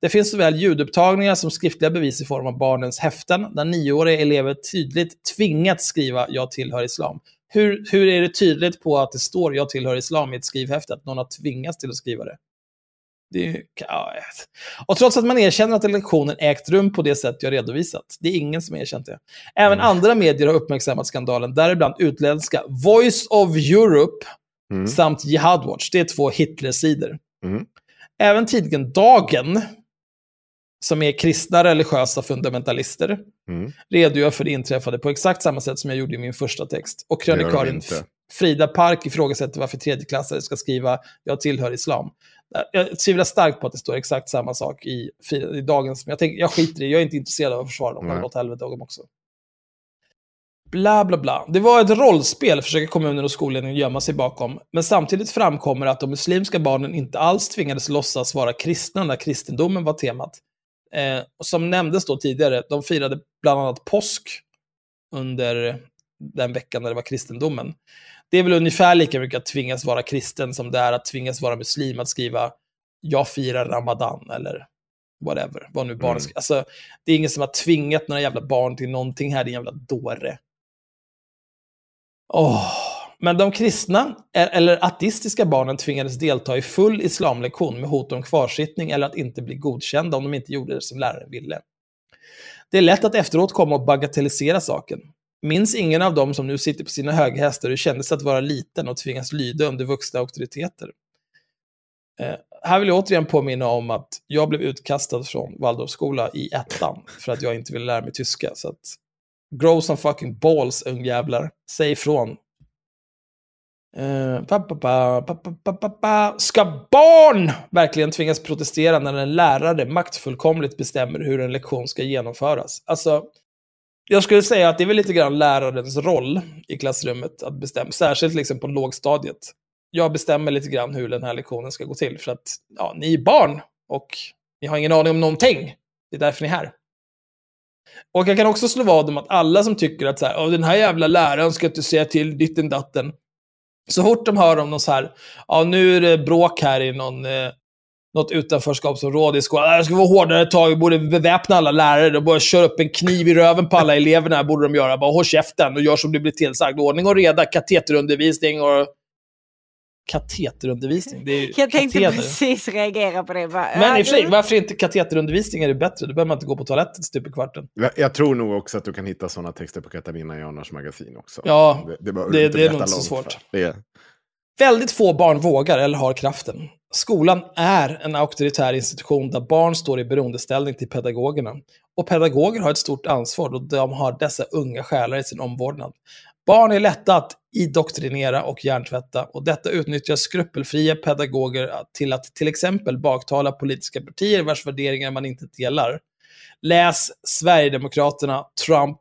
S4: Det finns såväl ljudupptagningar som skriftliga bevis i form av barnens häften, där nioåriga elever tydligt tvingats skriva “Jag tillhör islam”. Hur, hur är det tydligt på att det står “Jag tillhör islam” i ett skrivhäfte, att någon har tvingats till att skriva det? Är, ja, och trots att man erkänner att lektionen ägt rum på det sätt jag redovisat. Det är ingen som erkänt det. Även andra medier har uppmärksammat skandalen, däribland utländska Voice of Europe
S6: Mm.
S4: samt Jihad Watch. Det är två Hitler-sidor.
S6: Mm.
S4: Även tidningen Dagen, som är kristna religiösa fundamentalister,
S6: Mm.
S4: redogör för det inträffade på exakt samma sätt som jag gjorde i min första text. Och krönikören. Frida Park ifrågasätter varför tredjeklassare ska skriva “Jag tillhör islam”. Jag tvivlar starkt på att det står exakt samma sak i, i dagens... Men jag, tänker, jag skiter i det, jag är inte intresserad av att försvara dem.
S6: Nej.
S4: Låt helvete dem också. Bla, bla, bla. Det var ett rollspel, försöker kommunen och skolledningen gömma sig bakom. Men samtidigt framkommer att de muslimska barnen inte alls tvingades låtsas vara kristna när kristendomen var temat. Eh, och som nämndes då tidigare, de firade bland annat påsk under den veckan när det var kristendomen. Det är väl ungefär lika mycket att tvingas vara kristen som det är att tvingas vara muslim, att skriva jag firar ramadan eller whatever, vad nu barnen
S6: Mm.
S4: Alltså, det är ingen som har tvingat några jävla barn till någonting här, din jävla dåre. Åh. Men de kristna, e- eller ateistiska barnen tvingades delta i full islamlektion med hot om kvarsittning eller att inte bli godkända om de inte gjorde det som läraren ville. Det är lätt att efteråt komma och bagatellisera saken. Minns ingen av dem som nu sitter på sina höghästar hur kändes att vara liten och tvingas lyda under vuxna auktoriteter. Eh, här vill jag återigen påminna om att jag blev utkastad från Waldorfskola i ettan för att jag inte ville lära mig tyska. Så att, grow some fucking balls, ungjävlar. Säg ifrån. Eh, pa, pa, pa, Ska barn verkligen tvingas protestera när en lärare maktfullkomligt bestämmer hur en lektion ska genomföras? Alltså, jag skulle säga att det är väl lite grann lärarens roll i klassrummet att bestämma, särskilt liksom på lågstadiet. Jag bestämmer lite grann hur den här lektionen ska gå till, för att ja, ni är barn och ni har ingen aning om någonting. Det är därför ni är här. Och jag kan också slå vad om att alla som tycker att så här, den här jävla läraren ska inte säga till ditten datten. Så fort de hör om någon så här, ja nu är det bråk här i någon, eh, något utanförskapsområde i skolan. Det ska vara hårdare tag, vi borde beväpna alla lärare. De borde köra upp en kniv i röven på alla eleverna, borde de göra. Bara håll käften och gör som du blir tillsagd. Ordning och reda, kateterundervisning och kateterundervisning. Det är
S5: Jag tänkte
S4: kateter.
S5: precis reagera på det. Bara,
S4: Men i och för sig, varför inte kateterundervisning är det bättre? Då behöver man inte gå på toaletten stup i kvarten.
S6: Jag, jag tror nog också att du kan hitta sådana texter på Katarina Janars magasin också.
S4: Ja,
S6: det, det,
S4: det- är nog inte så svårt. Väldigt få barn vågar eller har kraften. Skolan är en auktoritär institution där barn står i beroendeställning till pedagogerna. Och pedagoger har ett stort ansvar då de har dessa unga själar i sin omvårdnad. Barn är lätta att indoktrinera och hjärntvätta och detta utnyttjar skrupelfria pedagoger till att till exempel baktala politiska partier vars värderingar man inte delar. Läs Sverigedemokraterna, Trump,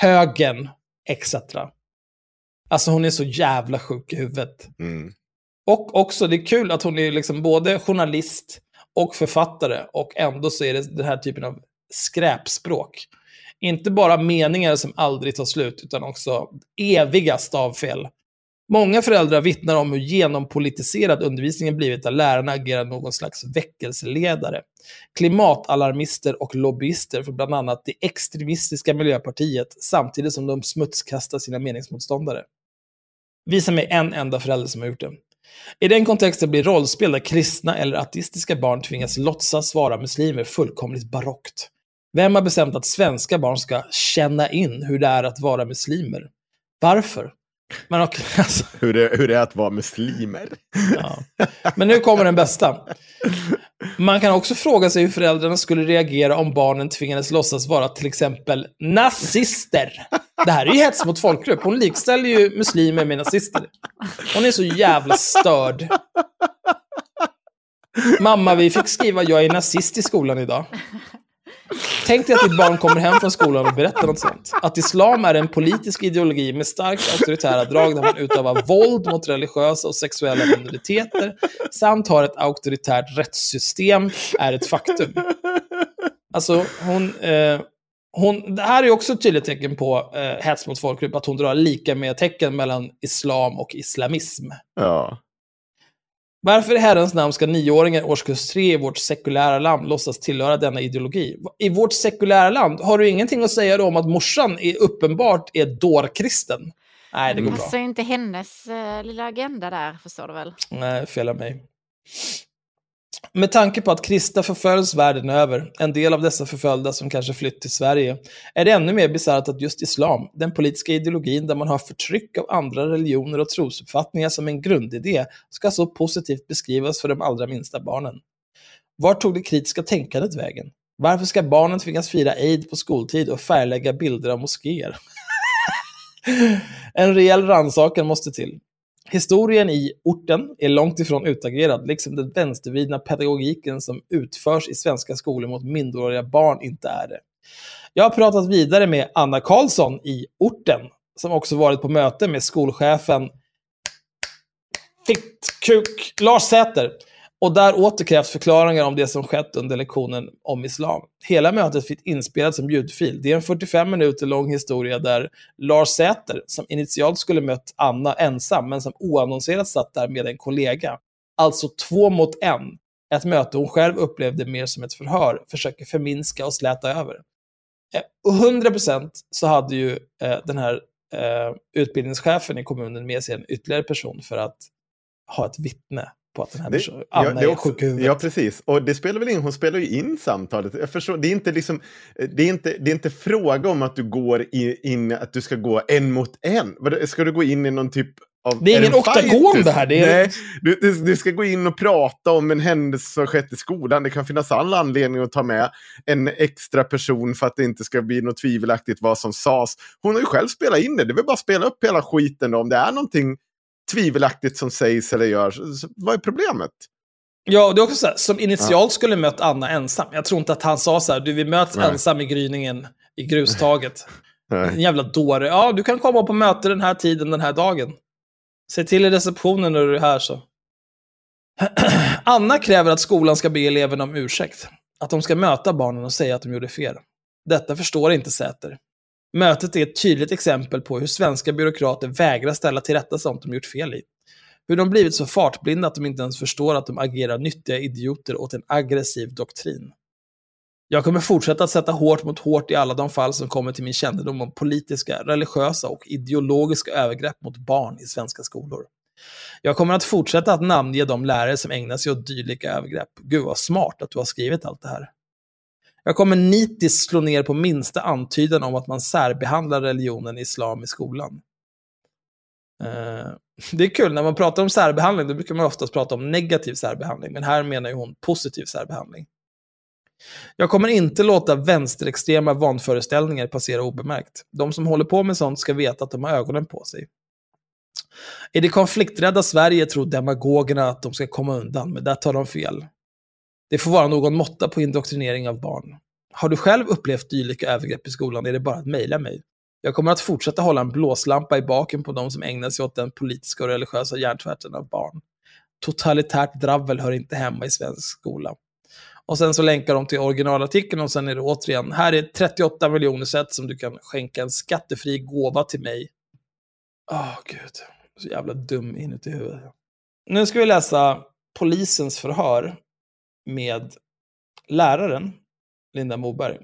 S4: högern etc. Alltså hon är så jävla sjuk i huvudet.
S6: mm.
S4: Och också, det är kul att hon är liksom både journalist och författare och ändå så är det den här typen av skräpspråk. Inte bara meningar som aldrig tar slut, utan också eviga stavfel. Många föräldrar vittnar om hur genompolitiserad undervisningen blivit där lärarna agerar någon slags väckelseledare. Klimatalarmister och lobbyister för bland annat det extremistiska Miljöpartiet samtidigt som de smutskastar sina meningsmotståndare. Visa mig en enda förälder som har gjort det. I den kontexten blir rollspel där kristna eller ateistiska barn tvingas låtsas vara muslimer fullkomligt barockt. Vem har bestämt att svenska barn ska känna in hur det är att vara muslimer? Varför? Men, okej, alltså,
S6: hur, det, hur det är att vara muslimer.
S4: ja. Men nu kommer den bästa. Man kan också fråga sig hur föräldrarna skulle reagera om barnen tvingades låtsas vara till exempel nazister. Det här är ju hets mot folkgrupp. Hon likställer ju muslimer med nazister. Hon är så jävla störd. Mamma, vi fick skriva jag är nazist i skolan idag. Tänk dig att ditt barn kommer hem från skolan och berättar något sånt. Att islam är en politisk ideologi med starkt auktoritära drag där man utövar våld mot religiösa och sexuella minoriteter samt har ett auktoritärt rättssystem är ett faktum. Alltså, hon... Eh, hon, det här är också ett tydligt tecken på eh, hets mot folkgrupp, att hon drar lika med tecken mellan islam och islamism.
S6: Ja.
S4: Varför i herrans namn ska nioåringar i årskurs tre i vårt sekulära land låtsas tillhöra denna ideologi? I vårt sekulära land, har du ingenting att säga då om att morsan är uppenbart är dårkristen? Nej, det går
S5: Det
S4: bra.
S5: passar ju inte hennes eh, lilla agenda där, förstår du väl?
S4: Nej, fel av mig. Med tanke på att kristna förföljs världen över, en del av dessa förföljda som kanske flytt till Sverige, är det ännu mer bisarrt att just islam, den politiska ideologin där man har förtryck av andra religioner och trosuppfattningar som en grundidé, ska så positivt beskrivas för de allra minsta barnen. Var tog det kritiska tänkandet vägen? Varför ska barnen tvingas fira Eid på skoltid och färglägga bilder av moskéer? en rejäl rannsakan måste till. Historien i orten är långt ifrån utagerad, liksom den vänstervridna pedagogiken som utförs i svenska skolor mot minderåriga barn inte är det. Jag har pratat vidare med Anna Karlsson i orten, som också varit på möte med skolchefen Fittkuk Lars Säter. Och där återkrävs förklaringar om det som skett under lektionen om islam. Hela mötet fick inspelat som ljudfil. Det är en 45 minuter lång historia där Lars Säter, som initialt skulle mött Anna ensam, men som oannonserat satt där med en kollega, alltså två mot en, ett möte hon själv upplevde mer som ett förhör, försöker förminska och släta över. Eh, och 100% så hade ju eh, den här eh, utbildningschefen i kommunen med sig en ytterligare person för att ha ett vittne på att den här
S6: Det, ja,
S4: Anna
S6: det
S4: är,
S6: också,
S4: sjuk huvudet.
S6: ja, precis. Och det spelar väl in, hon spelar ju in samtalet. Jag förstår, det är inte liksom, det är inte, det är inte fråga om att du går in, att du ska gå en mot en. Ska du gå in i någon typ av...
S4: Det är ingen oktagon det här, det är-
S6: Nej, du, du, du ska gå in och prata om en händelse som skett i skolan. Det kan finnas all anledning att ta med en extra person för att det inte ska bli något tvivelaktigt vad som sades. Hon har ju själv spelat in det. Det är väl bara att spela upp hela skiten då. Om det är någonting tvivelaktigt som sägs eller görs. Vad är problemet?
S4: Ja, det är också så här, som initialt skulle mött Anna ensam. Jag tror inte att han sa så här, du vi möts
S6: Nej.
S4: ensam i gryningen i grustaget. En
S6: Nej.
S4: jävla dåre. Ja, du kan komma på möte den här tiden, den här dagen. Säg till i receptionen när du är här så. Anna kräver att skolan ska be eleverna om ursäkt. Att de ska möta barnen och säga att de gjorde fel. Detta förstår inte Säter. Mötet är ett tydligt exempel på hur svenska byråkrater vägrar ställa till rätta sånt de gjort fel i. Hur de blivit så fartblinda att de inte ens förstår att de agerar nyttiga idioter åt en aggressiv doktrin. Jag kommer fortsätta att sätta hårt mot hårt i alla de fall som kommer till min kännedom om politiska, religiösa och ideologiska övergrepp mot barn i svenska skolor. Jag kommer att fortsätta att namnge de lärare som ägnar sig åt dylika övergrepp. Gud vad smart att du har skrivit allt det här. Jag kommer nitiskt slå ner på minsta antydan om att man särbehandlar religionen islam i skolan. Eh, det är kul, när man pratar om särbehandling, då brukar man oftast prata om negativ särbehandling, men här menar ju hon positiv särbehandling. Jag kommer inte låta vänsterextrema vanföreställningar passera obemärkt. De som håller på med sånt ska veta att de har ögonen på sig. I det konflikträdda Sverige tror demagogerna att de ska komma undan, men där tar de fel. Det får vara någon måtta på indoktrinering av barn. Har du själv upplevt dylika övergrepp i skolan är det bara att mejla mig. Jag kommer att fortsätta hålla en blåslampa i baken på de som ägnar sig åt den politiska och religiösa hjärntvätten av barn. Totalitärt dravel hör inte hemma i svensk skola. Och sen så länkar de till originalartikeln och sen är det återigen, här är 38 miljoner sätt som du kan skänka en skattefri gåva till mig. Åh, gud. Så jävla dum inuti huvudet. Nu ska vi läsa polisens förhör med läraren, Linda Moberg.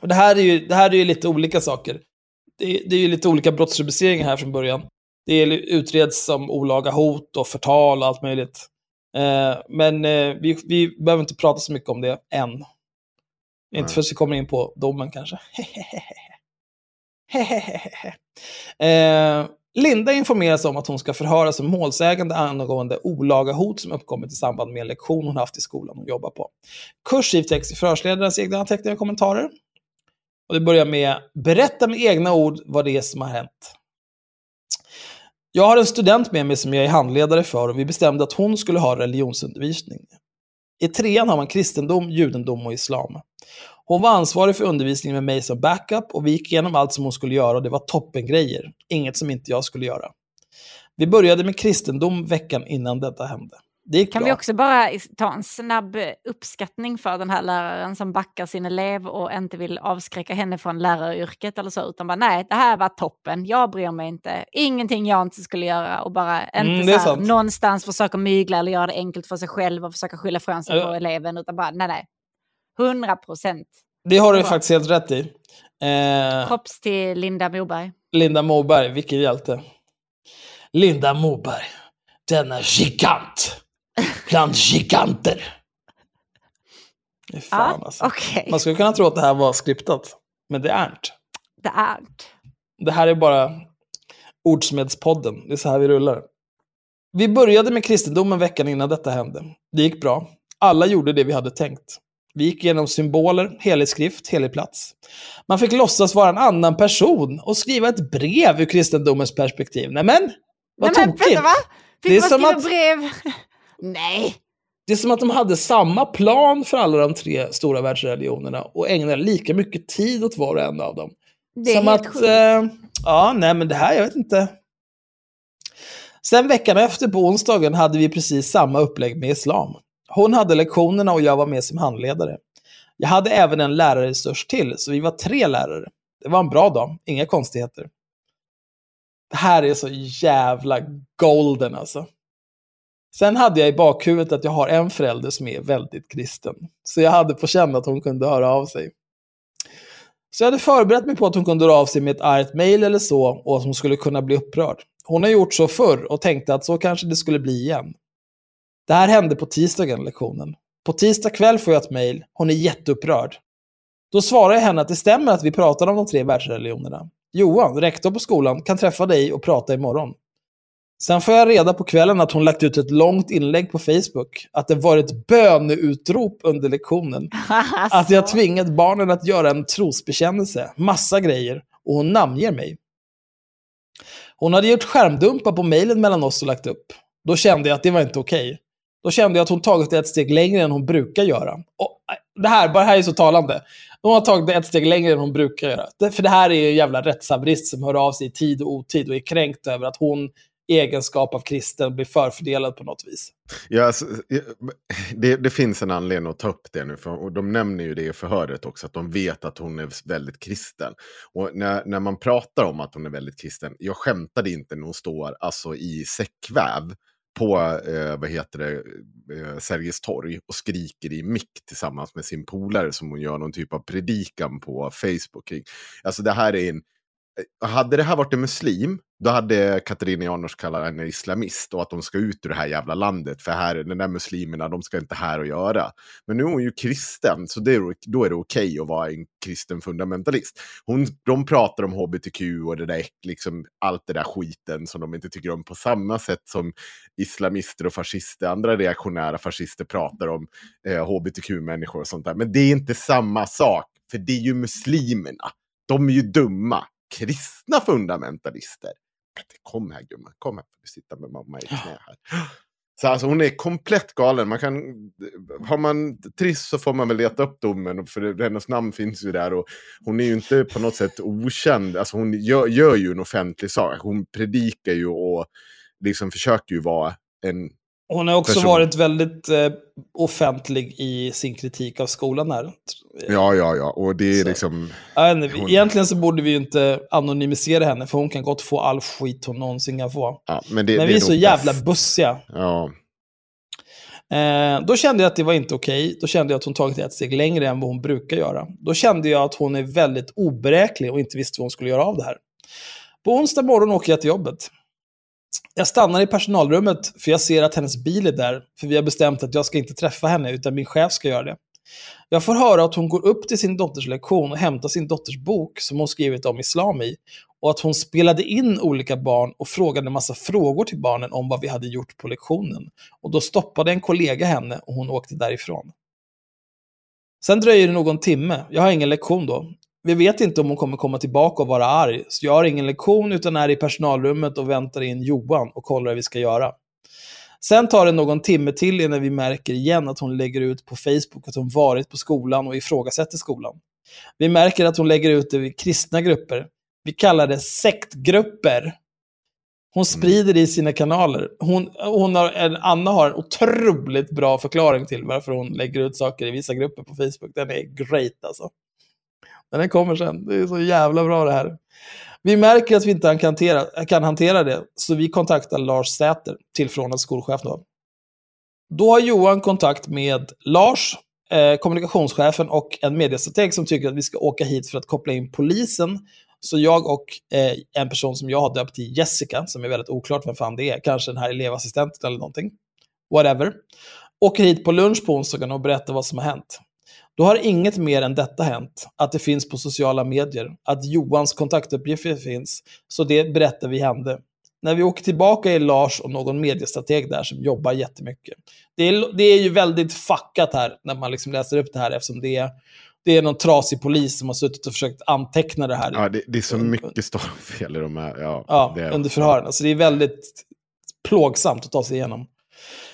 S4: Och det, här är ju, det här är ju lite olika saker. Det är, det är ju lite olika brottsrubriceringar här från början. Det är, utreds som olaga hot och förtal och allt möjligt. Eh, men eh, vi, vi behöver inte prata så mycket om det än. Inte
S6: Nej.
S4: förrän vi kommer in på domen kanske. eh, Linda informeras om att hon ska förhöras som målsägande angående olaga hot som uppkommit i samband med en lektion hon haft i skolan hon jobbar på. Kursiv text i förhörsledarens egna anteckningar och kommentarer. Och det börjar med berätta med egna ord vad det är som har hänt. Jag har en student med mig som jag är handledare för och vi bestämde att hon skulle ha religionsundervisning. I trean har man kristendom, judendom och islam. Hon var ansvarig för undervisningen med mig som backup och vi gick igenom allt som hon skulle göra och det var toppengrejer. Inget som inte jag skulle göra. Vi började med kristendom veckan innan detta hände. Det
S5: Kan
S4: bra.
S5: vi också bara ta en snabb uppskattning för den här läraren som backar sin elev och inte vill avskräcka henne från läraryrket eller så, utan bara nej, det här var toppen, jag bryr mig inte, ingenting jag inte skulle göra och bara inte
S4: Mm, det är
S5: så här,
S4: sant.
S5: någonstans försöka mygla eller göra det enkelt för sig själv och försöka skylla från sig på eleven, utan bara nej, nej, 100 procent.
S4: Det har du faktiskt helt rätt i. Eh,
S5: Props till Linda Moberg.
S4: Linda Moberg, vilken hjälte. Linda Moberg, denna gigant bland giganter. Fan
S5: Ja,
S4: alltså.
S5: Okej,
S4: Man skulle kunna tro att det här var skriptat, men det är inte.
S5: det är
S4: Det här är bara Ordsmedspodden. Det är så här vi rullar. Vi började med kristendomen veckan innan detta hände. Det gick bra. Alla gjorde det vi hade tänkt. Vi gick igenom symboler, helig skrift, helig plats. Man fick låtsas vara en annan person och skriva ett brev ur kristendomens perspektiv. Nämen, vad
S5: Nej, men
S4: tokigt!
S5: vänta, va? Fick
S4: Det är
S5: man skriva
S4: att-
S5: brev? nej.
S4: Det är som att de hade samma plan för alla de tre stora världsreligionerna och ägnade lika mycket tid åt var och en av dem.
S5: Det är
S4: Som
S5: helt
S4: att,
S5: sjukt.
S4: eh, ja, nej men det här, jag vet inte. Sen veckan efter på onsdagen hade vi precis samma upplägg med islam. Hon hade lektionerna och jag var med som handledare. Jag hade även en lärarresurs till, så vi var tre lärare. Det var en bra dag, inga konstigheter. Det här är så jävla golden alltså. Sen hade jag i bakhuvudet att jag har en förälder som är väldigt kristen. Så jag hade på känn att hon kunde höra av sig. Så jag hade förberett mig på att hon kunde höra av sig med ett argt mail eller så och att hon skulle kunna bli upprörd. Hon har gjort så förr och tänkte att så kanske det skulle bli igen. Det här hände på tisdagen, lektionen. På tisdag kväll får jag ett mejl. Hon är jätteupprörd. Då svarar jag henne att det stämmer att vi pratar om de tre världsreligionerna. Johan, rektor på skolan, kan träffa dig och prata imorgon. Sen får jag reda på kvällen att hon lagt ut ett långt inlägg på Facebook. Att det var ett böneutrop under lektionen. Att jag tvingat barnen att göra en trosbekännelse, massa grejer, och hon namnger mig. Hon hade gjort skärmdumpar på mejlen mellan oss och lagt upp. Då kände jag att det var inte okej. Då kände jag att hon tagit det ett steg längre än hon brukar göra. Och äh, det här, bara det här är så talande. Hon har tagit det ett steg längre än hon brukar göra. Det, för det här är ju en jävla rättshaverist som hör av sig i tid och otid och är kränkt över att hon i egenskap av kristen blir förfördelad på något vis.
S6: Ja, alltså, det, det, finns en anledning att ta upp det nu, för, och de nämner ju det i förhöret också, att de vet att hon är väldigt kristen. Och när, när man pratar om att hon är väldigt kristen, jag skämtade inte när hon står alltså, i säckväv på eh, vad heter det, eh, Sergels torg och skriker i mick tillsammans med sin polare som hon gör någon typ av predikan på Facebook kring. Alltså det här är en eh, hade det här varit en muslim, då hade Katarina Janouch kallat henne islamist och att de ska ut ur det här jävla landet. För här, den där muslimerna, de ska inte här och göra. Men nu är hon ju kristen, så det är, då är det okej okay att vara en kristen fundamentalist. Hon, de pratar om hbtq och det där, liksom, allt det där skiten som de inte tycker om på samma sätt som islamister och fascister, andra reaktionära fascister pratar om eh, hbtq-människor och sånt där. Men det är inte samma sak, för det är ju muslimerna. De är ju dumma kristna fundamentalister. Kom här gumman, kom här. Du sitter med mamma i knä här. Så alltså hon är komplett galen. Man kan, har man trist så får man väl leta upp domen. För hennes namn finns ju där. Och hon är ju inte på något sätt okänd. Alltså hon gör, gör ju en offentlig sak. Hon predikar ju och liksom försöker ju vara en
S4: hon har också person. varit väldigt eh, offentlig i sin kritik av skolan här.
S6: Ja, ja, ja. Och det är så. liksom...
S4: Inte, hon... Egentligen så borde vi ju inte anonymisera henne, för hon kan gott få all skit hon någonsin kan få.
S6: Ja, men, det,
S4: men
S6: det
S4: vi är, är så jävla bussiga.
S6: Ja.
S4: Eh, då kände jag att det var inte okej. Okay. Då kände jag att hon tagit ett steg längre än vad hon brukar göra. Då kände jag att hon är väldigt oberäklig och inte visste vad hon skulle göra av det här. På onsdag morgon åker jag till jobbet. Jag stannar i personalrummet för jag ser att hennes bil är där. För vi har bestämt att jag ska inte träffa henne utan min chef ska göra det. Jag får höra att hon går upp till sin dotters lektion och hämtar sin dotters bok som hon skrivit om islam i. Och att hon spelade in olika barn och frågade en massa frågor till barnen om vad vi hade gjort på lektionen. Och då stoppade en kollega henne och hon åkte därifrån. Sen dröjer det någon timme, jag har ingen lektion då, vi vet inte om hon kommer komma tillbaka och vara arg. Så jag har ingen lektion utan är i personalrummet och väntar in Johan och kollar vad vi ska göra. Sen tar det någon timme till innan vi märker igen att hon lägger ut på Facebook att hon varit på skolan och ifrågasätter skolan. Vi märker att hon lägger ut det i kristna grupper. Vi kallar det sektgrupper. Hon mm. sprider det i sina kanaler. Hon, hon har, Anna har en otroligt bra förklaring till varför hon lägger ut saker i vissa grupper på Facebook. Den är great alltså. Men den kommer sen. Det är så jävla bra det här. Vi märker att vi inte kan hantera, kan hantera det, så vi kontaktar Lars Säter, tillförordnad skolchef. Då. då har Johan kontakt med Lars, eh, kommunikationschefen och en mediestrateg som tycker att vi ska åka hit för att koppla in polisen. Så jag och eh, en person som jag har döpt till Jessica, som är väldigt oklart vem fan det är, kanske den här elevassistenten eller någonting, whatever, åker hit på lunch på onsdagen och berättar vad som har hänt. Då har inget mer än detta hänt, att det finns på sociala medier, att Johans kontaktuppgifter finns, så det berättar vi hände. När vi åker tillbaka är Lars och någon mediestrateg där som jobbar jättemycket. Det är, det är ju väldigt fuckat här när man liksom läser upp det här eftersom det är, det är någon trasig polis som har suttit och försökt anteckna det här.
S6: Ja, det, det är så mycket stavfel i de här. Ja,
S4: ja det, under förhören. Alltså det är väldigt plågsamt att ta sig igenom.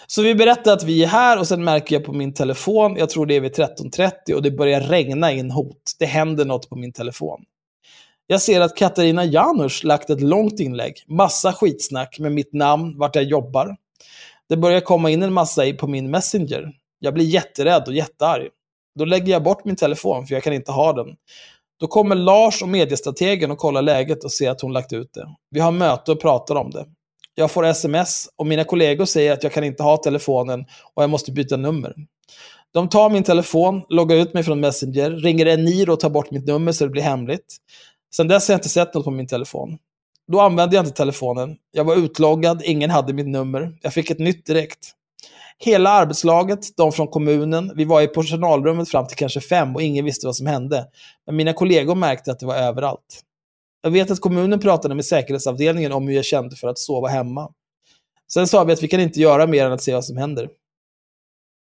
S4: Så vi berättar att vi är här och sen märker jag på min telefon, jag tror det är vid 13.30 och det börjar regna in hot. Det händer något på min telefon. Jag ser att Katarina Janouch lagt ett långt inlägg, massa skitsnack med mitt namn, vart jag jobbar. Det börjar komma in en massa på min Messenger. Jag blir jätterädd och jättearg. Då lägger jag bort min telefon för jag kan inte ha den. Då kommer Lars och mediestrategen och kollar läget och ser att hon lagt ut det. Vi har möte och pratar om det. Jag får sms och mina kollegor säger att jag kan inte ha telefonen och jag måste byta nummer. De tar min telefon, loggar ut mig från Messenger, ringer Eniro och tar bort mitt nummer så det blir hemligt. Sen dess har jag inte sett något på min telefon. Då använde jag inte telefonen. Jag var utloggad, ingen hade mitt nummer. Jag fick ett nytt direkt. Hela arbetslaget, de från kommunen, vi var i personalrummet fram till kanske fem och ingen visste vad som hände. Men mina kollegor märkte att det var överallt. Jag vet att kommunen pratade med säkerhetsavdelningen om hur jag kände för att sova hemma. Sen sa vi att vi kan inte göra mer än att se vad som händer.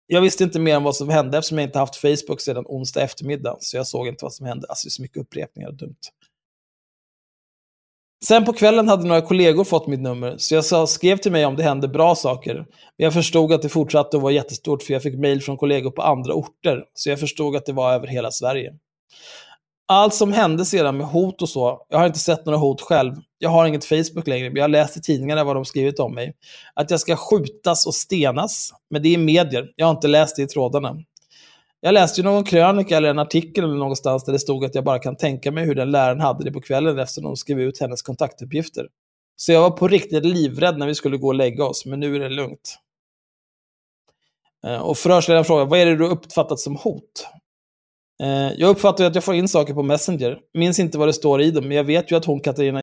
S4: Jag visste inte mer om vad som hände eftersom jag inte haft Facebook sedan onsdag eftermiddag, så jag såg inte vad som hände. Alltså, det är så mycket upprepningar och dumt. Sen på kvällen hade några kollegor fått mitt nummer, så jag skrev till mig om det hände bra saker. Men jag förstod att det fortsatte att vara jättestort, för jag fick mejl från kollegor på andra orter, så jag förstod att det var över hela Sverige. Allt som hände sedan med hot och så, jag har inte sett några hot själv. Jag har inget Facebook längre, men jag har läst i tidningarna vad de skrivit om mig. Att jag ska skjutas och stenas, men det är medier. Jag har inte läst det i trådarna. Jag läste ju någon krönika eller en artikel eller någonstans där det stod att jag bara kan tänka mig hur den läraren hade det på kvällen eftersom de skrev ut hennes kontaktuppgifter. Så jag var på riktigt livrädd när vi skulle gå och lägga oss, men nu är det lugnt. Eh, och förhörsledaren frågar, vad är det du uppfattat som hot? Eh, jag uppfattar att jag får in saker på Messenger. Minns inte vad det står i dem, men jag vet ju att hon Katarina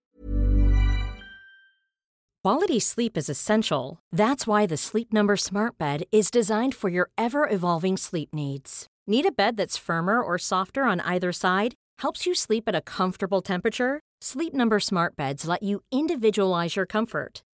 S7: Quality sleep is essential. That's why the Sleep Number Smart Bed is designed for your ever evolving sleep needs. Need a bed that's firmer or softer on either side? Helps you sleep at a comfortable temperature? Sleep Number Smart Beds let you individualize your comfort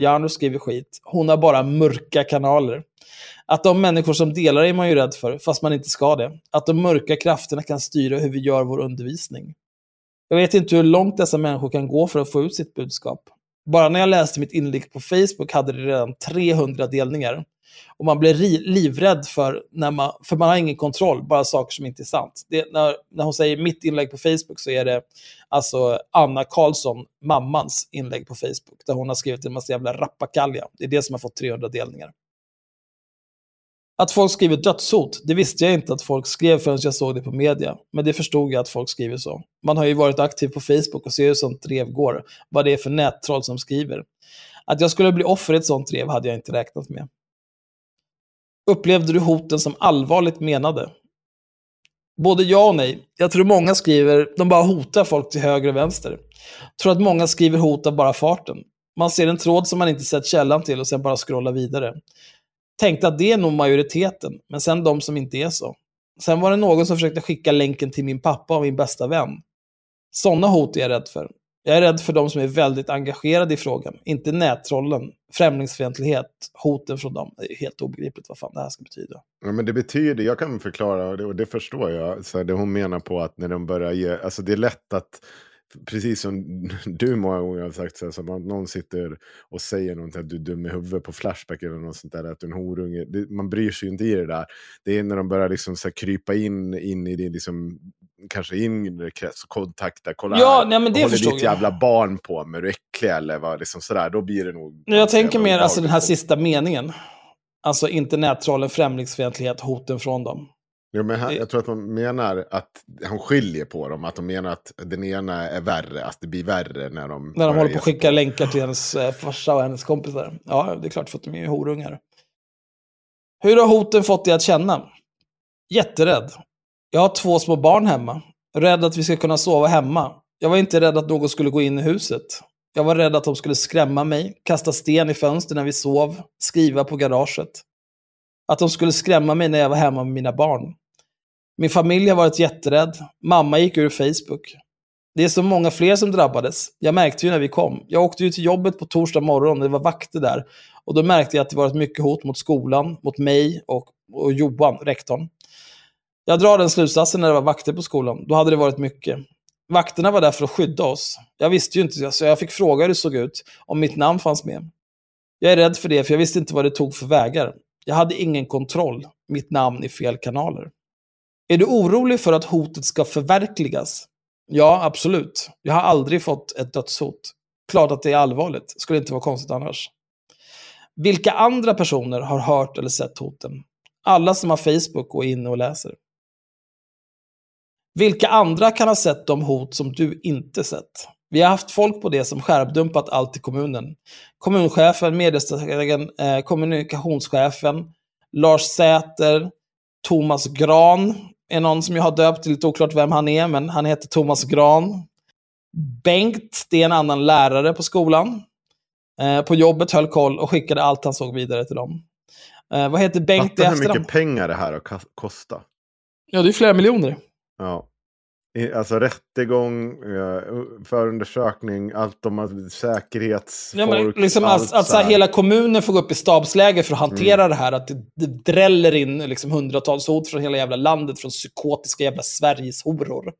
S4: Janus skriver skit. Hon har bara mörka kanaler. Att de människor som delar är man ju rädd för, fast man inte ska det. Att de mörka krafterna kan styra hur vi gör vår undervisning. Jag vet inte hur långt dessa människor kan gå för att få ut sitt budskap. Bara när jag läste mitt inlägg på Facebook hade det redan 300 delningar. Och man blir livrädd för, när man, för man har ingen kontroll, bara saker som inte är sant. Det, när, när hon säger mitt inlägg på Facebook så är det alltså Anna Karlsson, mammans inlägg på Facebook, där hon har skrivit en massa jävla rappakalja. Det är det som har fått 300 delningar. Att folk skriver dödshot, det visste jag inte att folk skrev förrän jag såg det på media. Men det förstod jag att folk skriver så. Man har ju varit aktiv på Facebook och ser hur sånt drev går. Vad det är för nättroll som skriver. Att jag skulle bli offer i ett sånt drev hade jag inte räknat med. Upplevde du hoten som allvarligt menade? Både ja och nej. Jag tror många skriver, de bara hotar folk till höger och vänster. Jag tror att många skriver hot av bara farten. Man ser en tråd som man inte sett källan till och sen bara scrollar vidare. Tänkte att det är nog majoriteten, men sen de som inte är så. Sen var det någon som försökte skicka länken till min pappa och min bästa vän. Sådana hot är jag rädd för. Jag är rädd för de som är väldigt engagerade i frågan, inte nättrollen, främlingsfientlighet, hoten från dem. Det är helt obegripligt vad fan det här ska betyda.
S6: Ja, men det betyder, jag kan förklara, och det, och det förstår jag, så det hon menar på att när de börjar ge, alltså det är lätt att precis som du många gånger har sagt, så här, som att någon sitter och säger någonting, att du är dum i huvudet på Flashback eller något sånt där, att du är en horunge. Det, man bryr sig ju inte i det där. Det är när de börjar liksom så här, krypa in, in i det, liksom, kanske inre krets och kontakta, kolla
S4: Ja,
S6: här,
S4: nej, men det
S6: håller ditt
S4: jag.
S6: jävla barn på med, är du äcklig eller vad, liksom sådär, då blir det nog...
S4: Jag tänker mer alltså den här sista meningen. Alltså inte nättrollen, främlingsfientlighet, hoten från dem.
S6: Jo, men han, jag tror att de menar att han skiljer på dem, att de menar att den ena är värre, att det blir värre när de...
S4: När de håller på att skicka länkar till hennes eh, farsa och hennes kompisar. Ja, det är klart för att de är ju horungar. Hur har hoten fått dig att känna? Jätterädd. Jag har två små barn hemma. Rädd att vi ska kunna sova hemma. Jag var inte rädd att någon skulle gå in i huset. Jag var rädd att de skulle skrämma mig, kasta sten i fönster när vi sov, skriva på garaget. Att de skulle skrämma mig när jag var hemma med mina barn. Min familj har varit jätterädd. Mamma gick ur Facebook. Det är så många fler som drabbades. Jag märkte ju när vi kom. Jag åkte ju till jobbet på torsdag morgon, det var vakter där. Och då märkte jag att det varit mycket hot mot skolan, mot mig och, och Johan, rektorn. Jag drar den slutsatsen när det var vakter på skolan. Då hade det varit mycket. Vakterna var där för att skydda oss. Jag visste ju inte, så jag fick fråga hur det såg ut, om mitt namn fanns med. Jag är rädd för det, för jag visste inte vad det tog för vägar. Jag hade ingen kontroll. Mitt namn i fel kanaler. Är du orolig för att hotet ska förverkligas? Ja, absolut. Jag har aldrig fått ett dödshot. Klart att det är allvarligt. Skulle inte vara konstigt annars. Vilka andra personer har hört eller sett hoten? Alla som har Facebook och är inne och läser. Vilka andra kan ha sett de hot som du inte sett? Vi har haft folk på det som skärpdumpat allt i kommunen. Kommunchefen, mediestrategen, eh, kommunikationschefen, Lars Säter, Thomas Gran är någon som jag har döpt, lite oklart vem han är, men han heter Thomas Gran. Bengt, det är en annan lärare på skolan. Eh, på jobbet höll koll och skickade allt han såg vidare till dem. Eh, vad heter Bengt i
S6: Fatta hur
S4: efternamn?
S6: mycket pengar det här har kostat.
S4: Ja, det är flera miljoner.
S6: Ja. Alltså rättegång, eh, förundersökning, allt om säkerhetsfolk.
S4: Ja, men liksom
S6: allt
S4: att, att så här, hela kommunen får gå upp i stabsläge för att hantera
S6: Mm.
S4: det här. Att det, det dräller in liksom hundratals hot från hela jävla landet, från psykotiska jävla Sveriges-horor.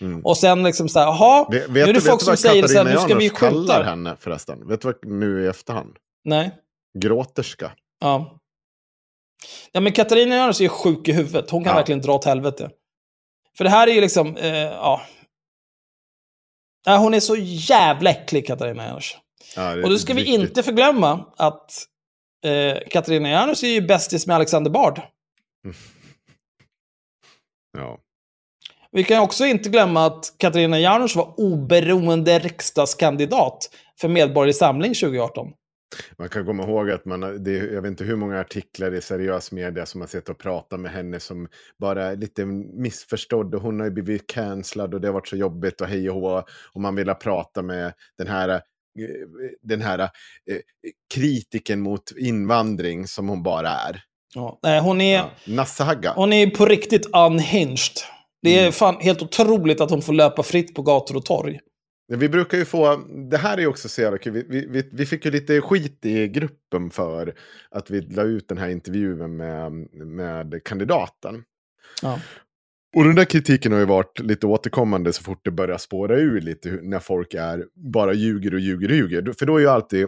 S6: Mm.
S4: Och sen liksom så här, jaha, nu är det folk
S6: vet
S4: som säger så här,
S6: Katarina
S4: nu ska vi
S6: Janouch kallar
S4: skjuta.
S6: henne förresten? Vet du vad nu i efterhand?
S4: Nej.
S6: Gråterska.
S4: Ja. Ja, men Katarina Janouch är sjuk i huvudet. Hon kan
S6: Ja.
S4: verkligen dra åt helvete. För det här är ju liksom, eh, ja. Hon är så jävla äcklig, Katarina Janouch.
S6: Ja,
S4: Och då ska vi
S6: riktigt-
S4: inte förglömma att eh, Katarina Janouch är ju bästis med Alexander Bard.
S6: Ja.
S4: Vi kan också inte glömma att Katarina Janouch var oberoende riksdagskandidat för Medborgerlig Samling 2018.
S6: Man kan komma ihåg att man, det, jag vet inte hur många artiklar i seriös media som har sett och pratat med henne som bara är lite missförstådd och hon har ju blivit cancellad och det har varit så jobbigt och hej och hå och man vill prata med den här, eh, den här eh, kritiken mot invandring som hon bara är.
S4: Ja. Hon, är,
S6: Ja. Nasse Hagga.
S4: hon är på riktigt unhinged. Det är
S6: Mm.
S4: fan helt otroligt att hon får löpa fritt på gator och torg.
S6: Vi brukar ju få, det här är ju också så jävla kul, vi, vi, vi, fick ju lite skit i gruppen för att vi la ut den här intervjun med, med kandidaten.
S4: Ja.
S6: Och den där kritiken har ju varit lite återkommande så fort det börjar spåra ur lite när folk är bara ljuger och ljuger och ljuger. För då är ju alltid,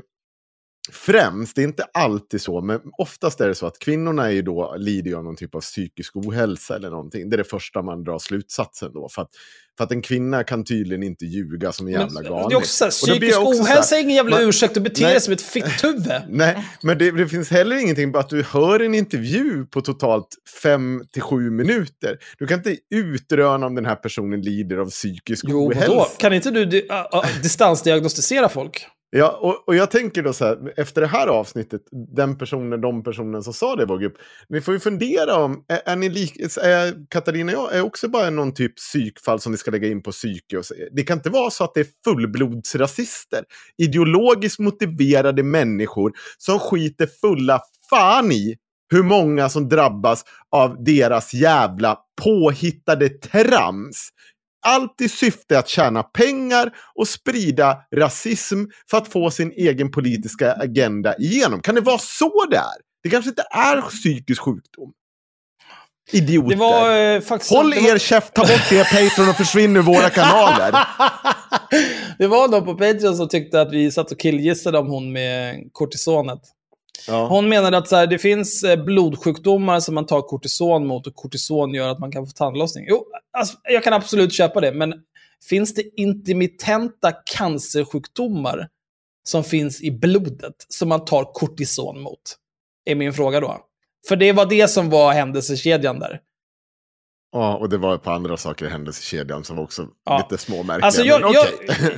S6: främst, det är inte alltid så, men oftast är det så att kvinnorna är ju då, lider ju av någon typ av psykisk ohälsa eller någonting. Det är det första man drar slutsatsen då. För att, för att en kvinna kan tydligen inte ljuga som en jävla galning.
S4: det är också så här, psykisk
S6: också
S4: ohälsa är ingen jävla
S6: man-
S4: ursäkt att bete dig som ett fitthuvud.
S6: Nej, men det, det finns heller ingenting på att du hör en intervju på totalt fem till sju minuter. Du kan inte utröna om den här personen lider av psykisk
S4: Jo,
S6: ohälsa.
S4: vadå? Kan inte du di- ä- distansdiagnostisera folk?
S6: Ja, och, och jag tänker då så här, efter det här avsnittet, den personen, de personen som sa det i vår grupp, ni får ju fundera om, är, är ni lik, är Katarina och jag är också bara någon typ psykfall som vi ska lägga in på psyke? Och så, det kan inte vara så att det är fullblodsrasister, ideologiskt motiverade människor som skiter fulla fan i hur många som drabbas av deras jävla påhittade trams. Allt i syfte att tjäna pengar och sprida rasism för att få sin egen politiska agenda igenom. Kan det vara så det är? Det kanske inte är psykisk sjukdom. Idioter.
S4: Det var eh, faktiskt...
S6: Håll
S4: det var-
S6: er käft, ta bort er Patreon och försvinn ur våra kanaler.
S4: det var någon på Patreon som tyckte att vi satt och killgissade om hon med kortisonet.
S6: Ja.
S4: Hon menade att så här, det finns eh, blodsjukdomar som man tar kortison mot och kortison gör att man kan få tandlossning. Jo, alltså, jag kan absolut köpa det, men finns det intermittenta cancersjukdomar som finns i blodet som man tar kortison mot? Är min fråga då. För det var det som var händelsekedjan där
S6: ja, och det var ett par andra saker i händelsekedjan som var också
S4: Ja.
S6: lite småmärkliga.
S4: Alltså jag,
S6: men
S4: jag,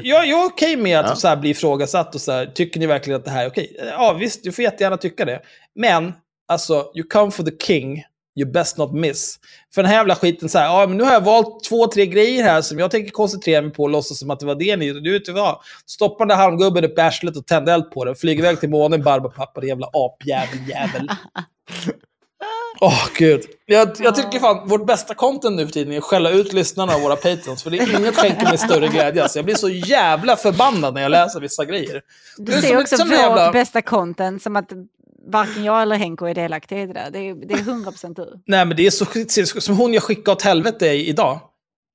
S4: jag, jag är okej med att
S6: Ja.
S4: så här bli ifrågasatt och så här, tycker ni verkligen att det här är okej? Ja visst, du får jättegärna tycka det. Men, alltså, you come for the king, you best not miss. För den här jävla skiten, så här, ja men nu har jag valt två, tre grejer här som jag tänker koncentrera mig på och låtsas som att det var det ni... Du vet vad? Stoppa den där halmgubben upp i arslet och tänd eld på den. Flyg iväg till månen, Barbapapa, din jävla apjävel jävel. Åh, gud. Jag, jag tycker fan, vårt bästa content nu för tiden är att skälla ut lyssnarna av våra patrons. För det är inget skänker mig större glädje. Alltså, jag blir så jävla förbannad när jag läser vissa grejer.
S5: Du ser
S4: som-
S5: också
S4: som
S5: vårt
S4: jävla-
S5: bästa content som att varken jag eller Henko är delaktiga i det där. Det är, det är 100% du.
S4: Nej, men det är så som hon jag skickade åt helvete idag.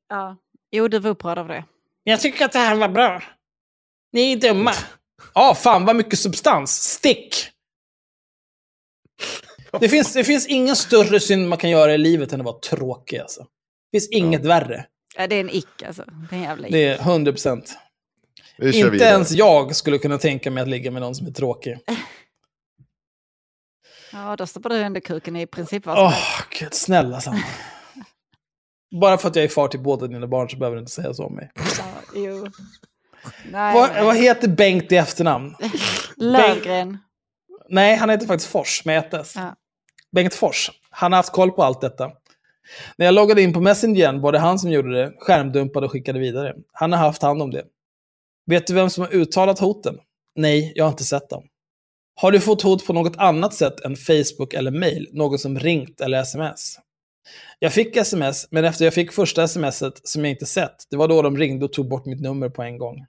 S5: Ja. Jo, du var upprörd av det.
S4: Jag tycker att det här var bra. Ni är dumma. Ja, fan vad mycket substans. Stick! Det finns, det finns ingen större synd man kan göra i livet än att vara tråkig. Alltså. Det finns inget värre.
S5: Ja, det är en ick alltså. Det är en jävla ick.
S4: Det är 100 procent. Inte
S6: vidare.
S4: ens jag skulle kunna tänka mig att ligga med någon som är tråkig.
S5: Ja, då stoppar du under kuken i princip vad som helst.
S4: gud, snälla Sanna. Bara för att jag är far till båda dina barn så behöver du inte säga så om mig.
S5: Ja, jo. Nej,
S4: Vad,
S5: nej.
S4: vad heter Bengt i efternamn?
S5: Lövgren.
S4: Nej, han heter faktiskt Fors med ett S.
S5: Ja.
S4: Bengt Fors. Han har haft koll på allt detta. När jag loggade in på Messenger var det han som gjorde det, skärmdumpade och skickade vidare. Han har haft hand om det. Vet du vem som har uttalat hoten? Nej, jag har inte sett dem. Har du fått hot på något annat sätt än Facebook eller mail? Någon som ringt eller sms? Jag fick sms, men efter jag fick första smset som jag inte sett, det var då de ringde och tog bort mitt nummer på en gång.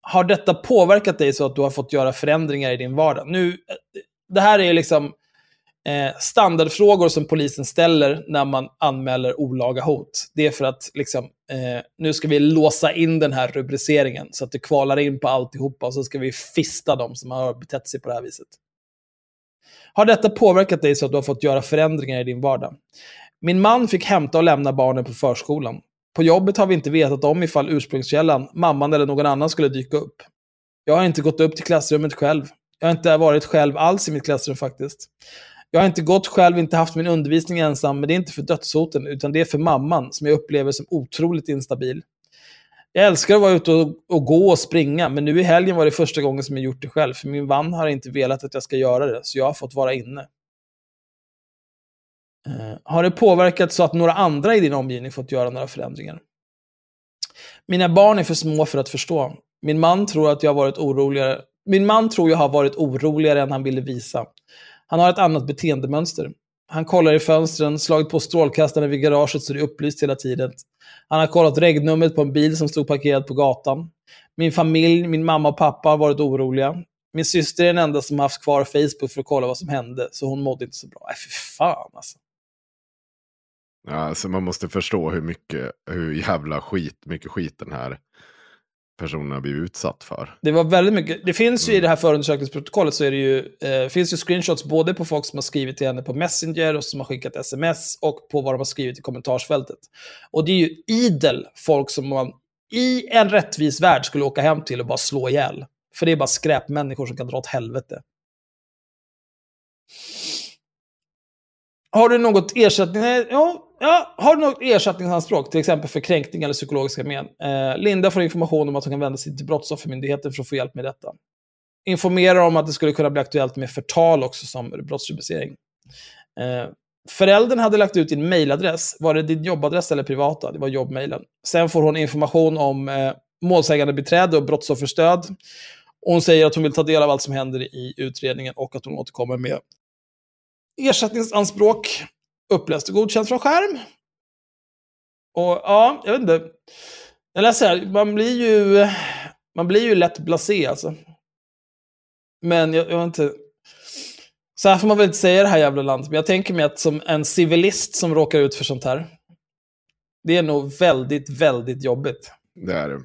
S4: Har detta påverkat dig så att du har fått göra förändringar i din vardag? Nu, eh, det här är liksom eh, standardfrågor som polisen ställer när man anmäler olaga hot. Det är för att liksom, eh, nu ska vi låsa in den här rubriceringen så att det kvalar in på alltihopa och så ska vi fista dem som har betett sig på det här viset. Har detta påverkat dig så att du har fått göra förändringar i din vardag? Min man fick hämta och lämna barnen på förskolan. På jobbet har vi inte vetat om ifall ursprungskällan, mamman eller någon annan skulle dyka upp. Jag har inte gått upp till klassrummet själv. Jag har inte varit själv alls i mitt klassrum faktiskt. Jag har inte gått själv, inte haft min undervisning ensam, men det är inte för dödshoten, utan det är för mamman som jag upplever som otroligt instabil. Jag älskar att vara ute och, och gå och springa, men nu i helgen var det första gången som jag gjort det själv, för min man har inte velat att jag ska göra det, så jag har fått vara inne. Uh, har det påverkat så att några andra i din omgivning fått göra några förändringar? Mina barn är för små för att förstå. Min man tror att jag har varit oroligare. Min man tror jag har varit oroligare än han ville visa. Han har ett annat beteendemönster. Han kollar i fönstren, slagit på strålkastaren vid garaget så det är upplyst hela tiden. Han har kollat regnumret på en bil som stod parkerad på gatan. Min familj, min mamma och pappa har varit oroliga. Min syster är den enda som har haft kvar Facebook för att kolla vad som hände, så hon mådde inte så bra. Nej, fy fan alltså.
S6: Ja, alltså man måste förstå hur mycket, hur jävla skit, mycket skit den här personerna blivit utsatt för.
S4: Det var väldigt mycket. Det finns ju i det här förundersökningsprotokollet så är det ju, eh, finns ju screenshots både på folk som har skrivit till henne på Messenger och som har skickat sms och på vad de har skrivit i kommentarsfältet. Och det är ju idel folk som man i en rättvis värld skulle åka hem till och bara slå ihjäl. För det är bara skräpmänniskor som kan dra åt helvete. Har du något ersättning? Ja, ja, har du något ersättningsanspråk, till exempel för kränkning eller psykologiska men? Eh, Linda får information om att hon kan vända sig till Brottsoffermyndigheten för att få hjälp med detta. Informerar om att det skulle kunna bli aktuellt med förtal också som brottsrubricering. Eh, föräldern hade lagt ut din mailadress. Var det din jobbadress eller privata? Det var jobbmailen. Sen får hon information om eh, målsägande beträde och brottsofferstöd. Och hon säger att hon vill ta del av allt som händer i utredningen och att hon återkommer med ersättningsanspråk. Uppläst och godkänt från skärm. Och ja, jag vet inte. Jag läser här, man blir ju, man blir ju lätt blasé alltså. Men jag, jag vet inte. Så här får man väl inte säga i det här jävla landet, men jag tänker mig att som en civilist som råkar ut för sånt här, det är nog väldigt, väldigt jobbigt.
S6: Det är det.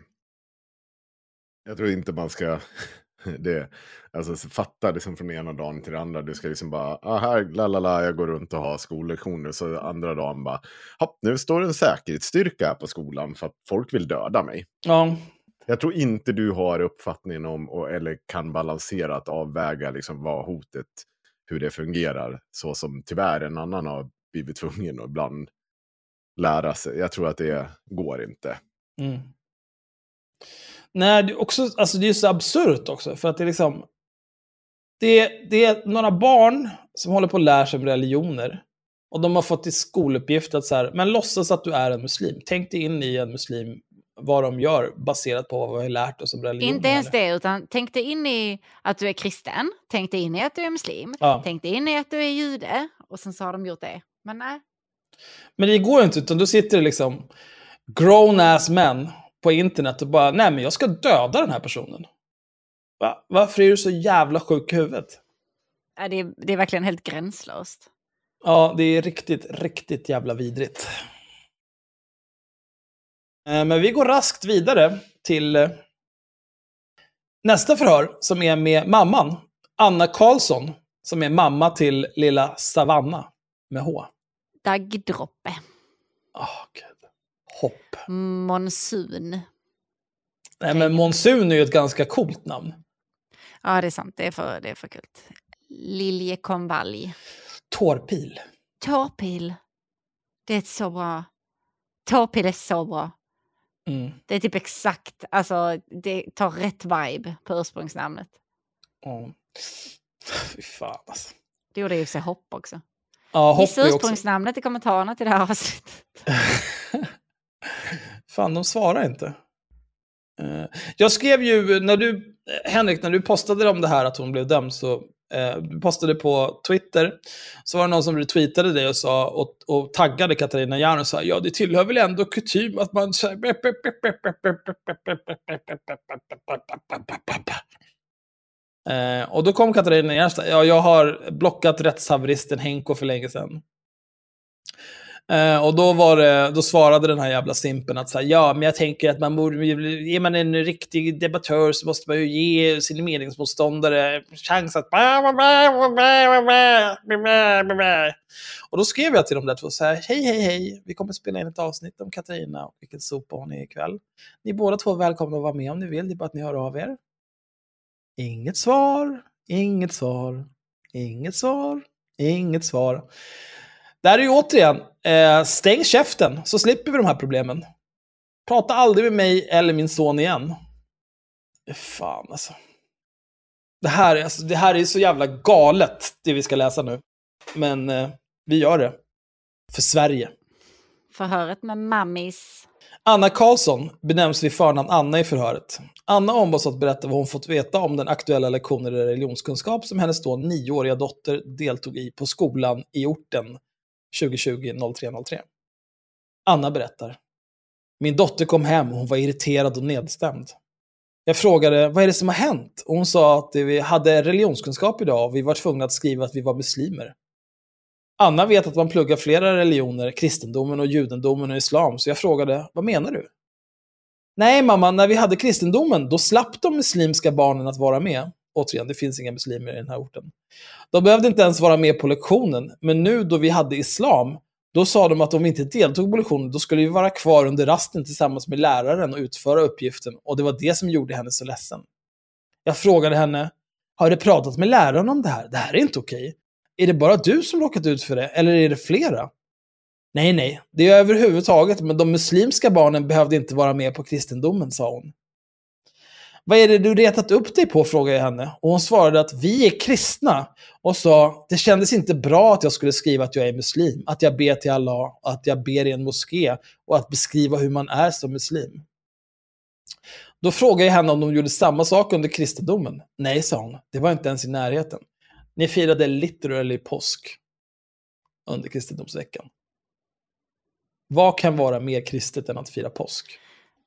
S6: Jag tror inte man ska det, alltså, fatta liksom från ena dagen till den andra. Du ska liksom bara, ah, här, la la la, jag går runt och har skollektioner. Så andra dagen bara, hopp, nu står det en säkerhetsstyrka här på skolan för att folk vill döda mig.
S4: Ja,
S6: Jag tror inte du har uppfattningen om, och, eller kan balansera att avväga liksom vad hotet, hur det fungerar. Så som tyvärr en annan har blivit tvungen att ibland lära sig. Jag tror att det går inte.
S4: Mm. Nej, det är, också, alltså det är så absurt också. För att det är liksom... Det, det är några barn som håller på att lära sig om religioner. Och de har fått i skoluppgift att så här, men låtsas att du är en muslim. Tänk dig in i en muslim, vad de gör baserat på vad vi har lärt oss om religion.
S5: Inte ens det, utan tänk dig in i att du är kristen, tänk dig in i att du är muslim,
S4: Ja.
S5: tänk dig in i att du är jude och sen så har de gjort det. Men nej.
S4: Men det går inte, utan då sitter det liksom grown-ass män på internet och bara, nej men jag ska döda den här personen. Va? Varför är du så jävla sjuk i huvudet?
S5: Ja, Det är, det är verkligen helt gränslöst.
S4: Ja, det är riktigt, riktigt jävla vidrigt. Eh, Men vi går raskt vidare till eh, nästa förhör som är med mamman, Anna Karlsson, som är mamma till lilla Savanna med H.
S5: Daggdroppe,
S4: Oh, Gud. Hopp.
S5: monsun.
S4: Nej, men Monsun är ju ett ganska coolt namn.
S5: Ja, det är sant. Det är för, det är för kul. Liljekonvalj.
S4: Tårpil.
S5: Tårpil. Det är så bra. Tårpil är så bra.
S4: Mm.
S5: Det är typ exakt, alltså det tar rätt vibe på ursprungsnamnet.
S4: Ja. Fy fan alltså.
S5: Det gjorde ju sig hopp också.
S4: Ja, hopp
S5: Gissa
S4: är också...
S5: ursprungsnamnet i kommentarerna till det här avsnittet.
S4: Fan, de svarar inte. Jag skrev ju, när du, Henrik, när du postade om det här att hon blev dömd, så eh, du postade på Twitter, så var det någon som retweetade dig och, sa, och, och taggade Katarina Järn och sa ja, det tillhör väl ändå kutym att man... så här- Eh, och då kom Katarina Järnstad, ja, jag har blockat rättshaveristen Henko för länge sedan. Uh, och då, var det, då svarade den här jävla simpen att så här, ja, men jag tänker att man borde, är man en riktig debattör så måste man ju ge sin meningsmotståndare chans att... Och då skrev jag till de där två så här, hej, hej, hej, vi kommer spela in ett avsnitt om Katarina och vilken sopa hon är ikväll. Ni är båda två välkomna att vara med om ni vill, det är bara att ni hör av er. Inget svar, inget svar, inget svar, inget svar. Där är ju återigen, eh, stäng käften så slipper vi de här problemen. Prata aldrig med mig eller min son igen. Fan alltså. Det här, är- alltså, det här är så jävla galet, det vi ska läsa nu. Men eh, vi gör det. För Sverige.
S5: Förhöret med mammis.
S4: Anna Karlsson benämns vid förnamn Anna i förhöret. Anna ombads att berätta vad hon fått veta om den aktuella lektionen i religionskunskap som hennes då nioåriga dotter deltog i på skolan i orten 2020-0303. Anna berättar. Min dotter kom hem och hon var irriterad och nedstämd. Jag frågade vad är det som har hänt och hon sa att vi hade religionskunskap idag och vi var tvungna att skriva att vi var muslimer. Anna vet att man pluggar flera religioner, kristendomen och judendomen och islam, så jag frågade, vad menar du? Nej mamma, när vi hade kristendomen, då slapp de muslimska barnen att vara med. Återigen, det finns inga muslimer i den här orten. De behövde inte ens vara med på lektionen, men nu då vi hade islam, då sa de att om vi inte deltog på lektionen, då skulle vi vara kvar under rasten tillsammans med läraren och utföra uppgiften, och det var det som gjorde henne så ledsen. Jag frågade henne, har du pratat med läraren om det här? Det här är inte okej. Är det bara du som råkat ut för det, eller är det flera? Nej, nej, det är överhuvudtaget, men de muslimska barnen behövde inte vara med på kristendomen, sa hon. Vad är det du retat upp dig på, frågade jag henne. Och hon svarade att vi är kristna och sa det kändes inte bra att jag skulle skriva att jag är muslim, att jag ber till Allah, att jag ber i en moské och att beskriva hur man är som muslim. Då frågade jag henne om de gjorde samma sak under kristendomen. Nej, sa hon, det var inte ens i närheten. Ni firade literally påsk under kristendomsveckan. Vad kan vara mer kristet än att fira påsk?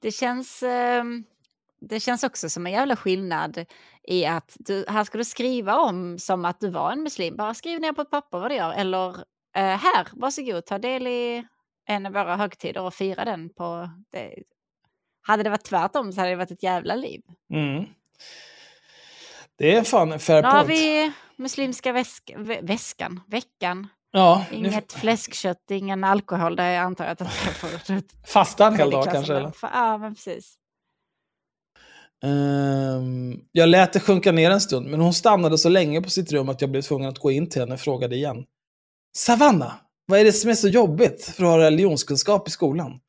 S5: Det känns, Eh det känns också som en jävla skillnad i att du, här ska du skriva om som att du var en muslim. Bara skriv ner på ett papper vad du gör. Eller eh, här, varsågod, ta del i en av våra högtider och fira den på... Det. Hade det varit tvärtom så hade det varit ett jävla liv.
S4: Mm. Det är fan fair
S5: Nu har
S4: point.
S5: vi muslimska väsk, vä, väskan, veckan.
S4: Ja, nu,
S5: Inget fläskkött, ingen alkohol. Jag antar att det ska få
S4: fasta en hel dag kanske? Eller?
S5: Ja, men precis.
S4: Ehm, jag lät det sjunka ner en stund, men hon stannade så länge på sitt rum att jag blev tvungen att gå in till henne och frågade igen. Savanna, vad är det som är så jobbigt för att ha religionskunskap i skolan?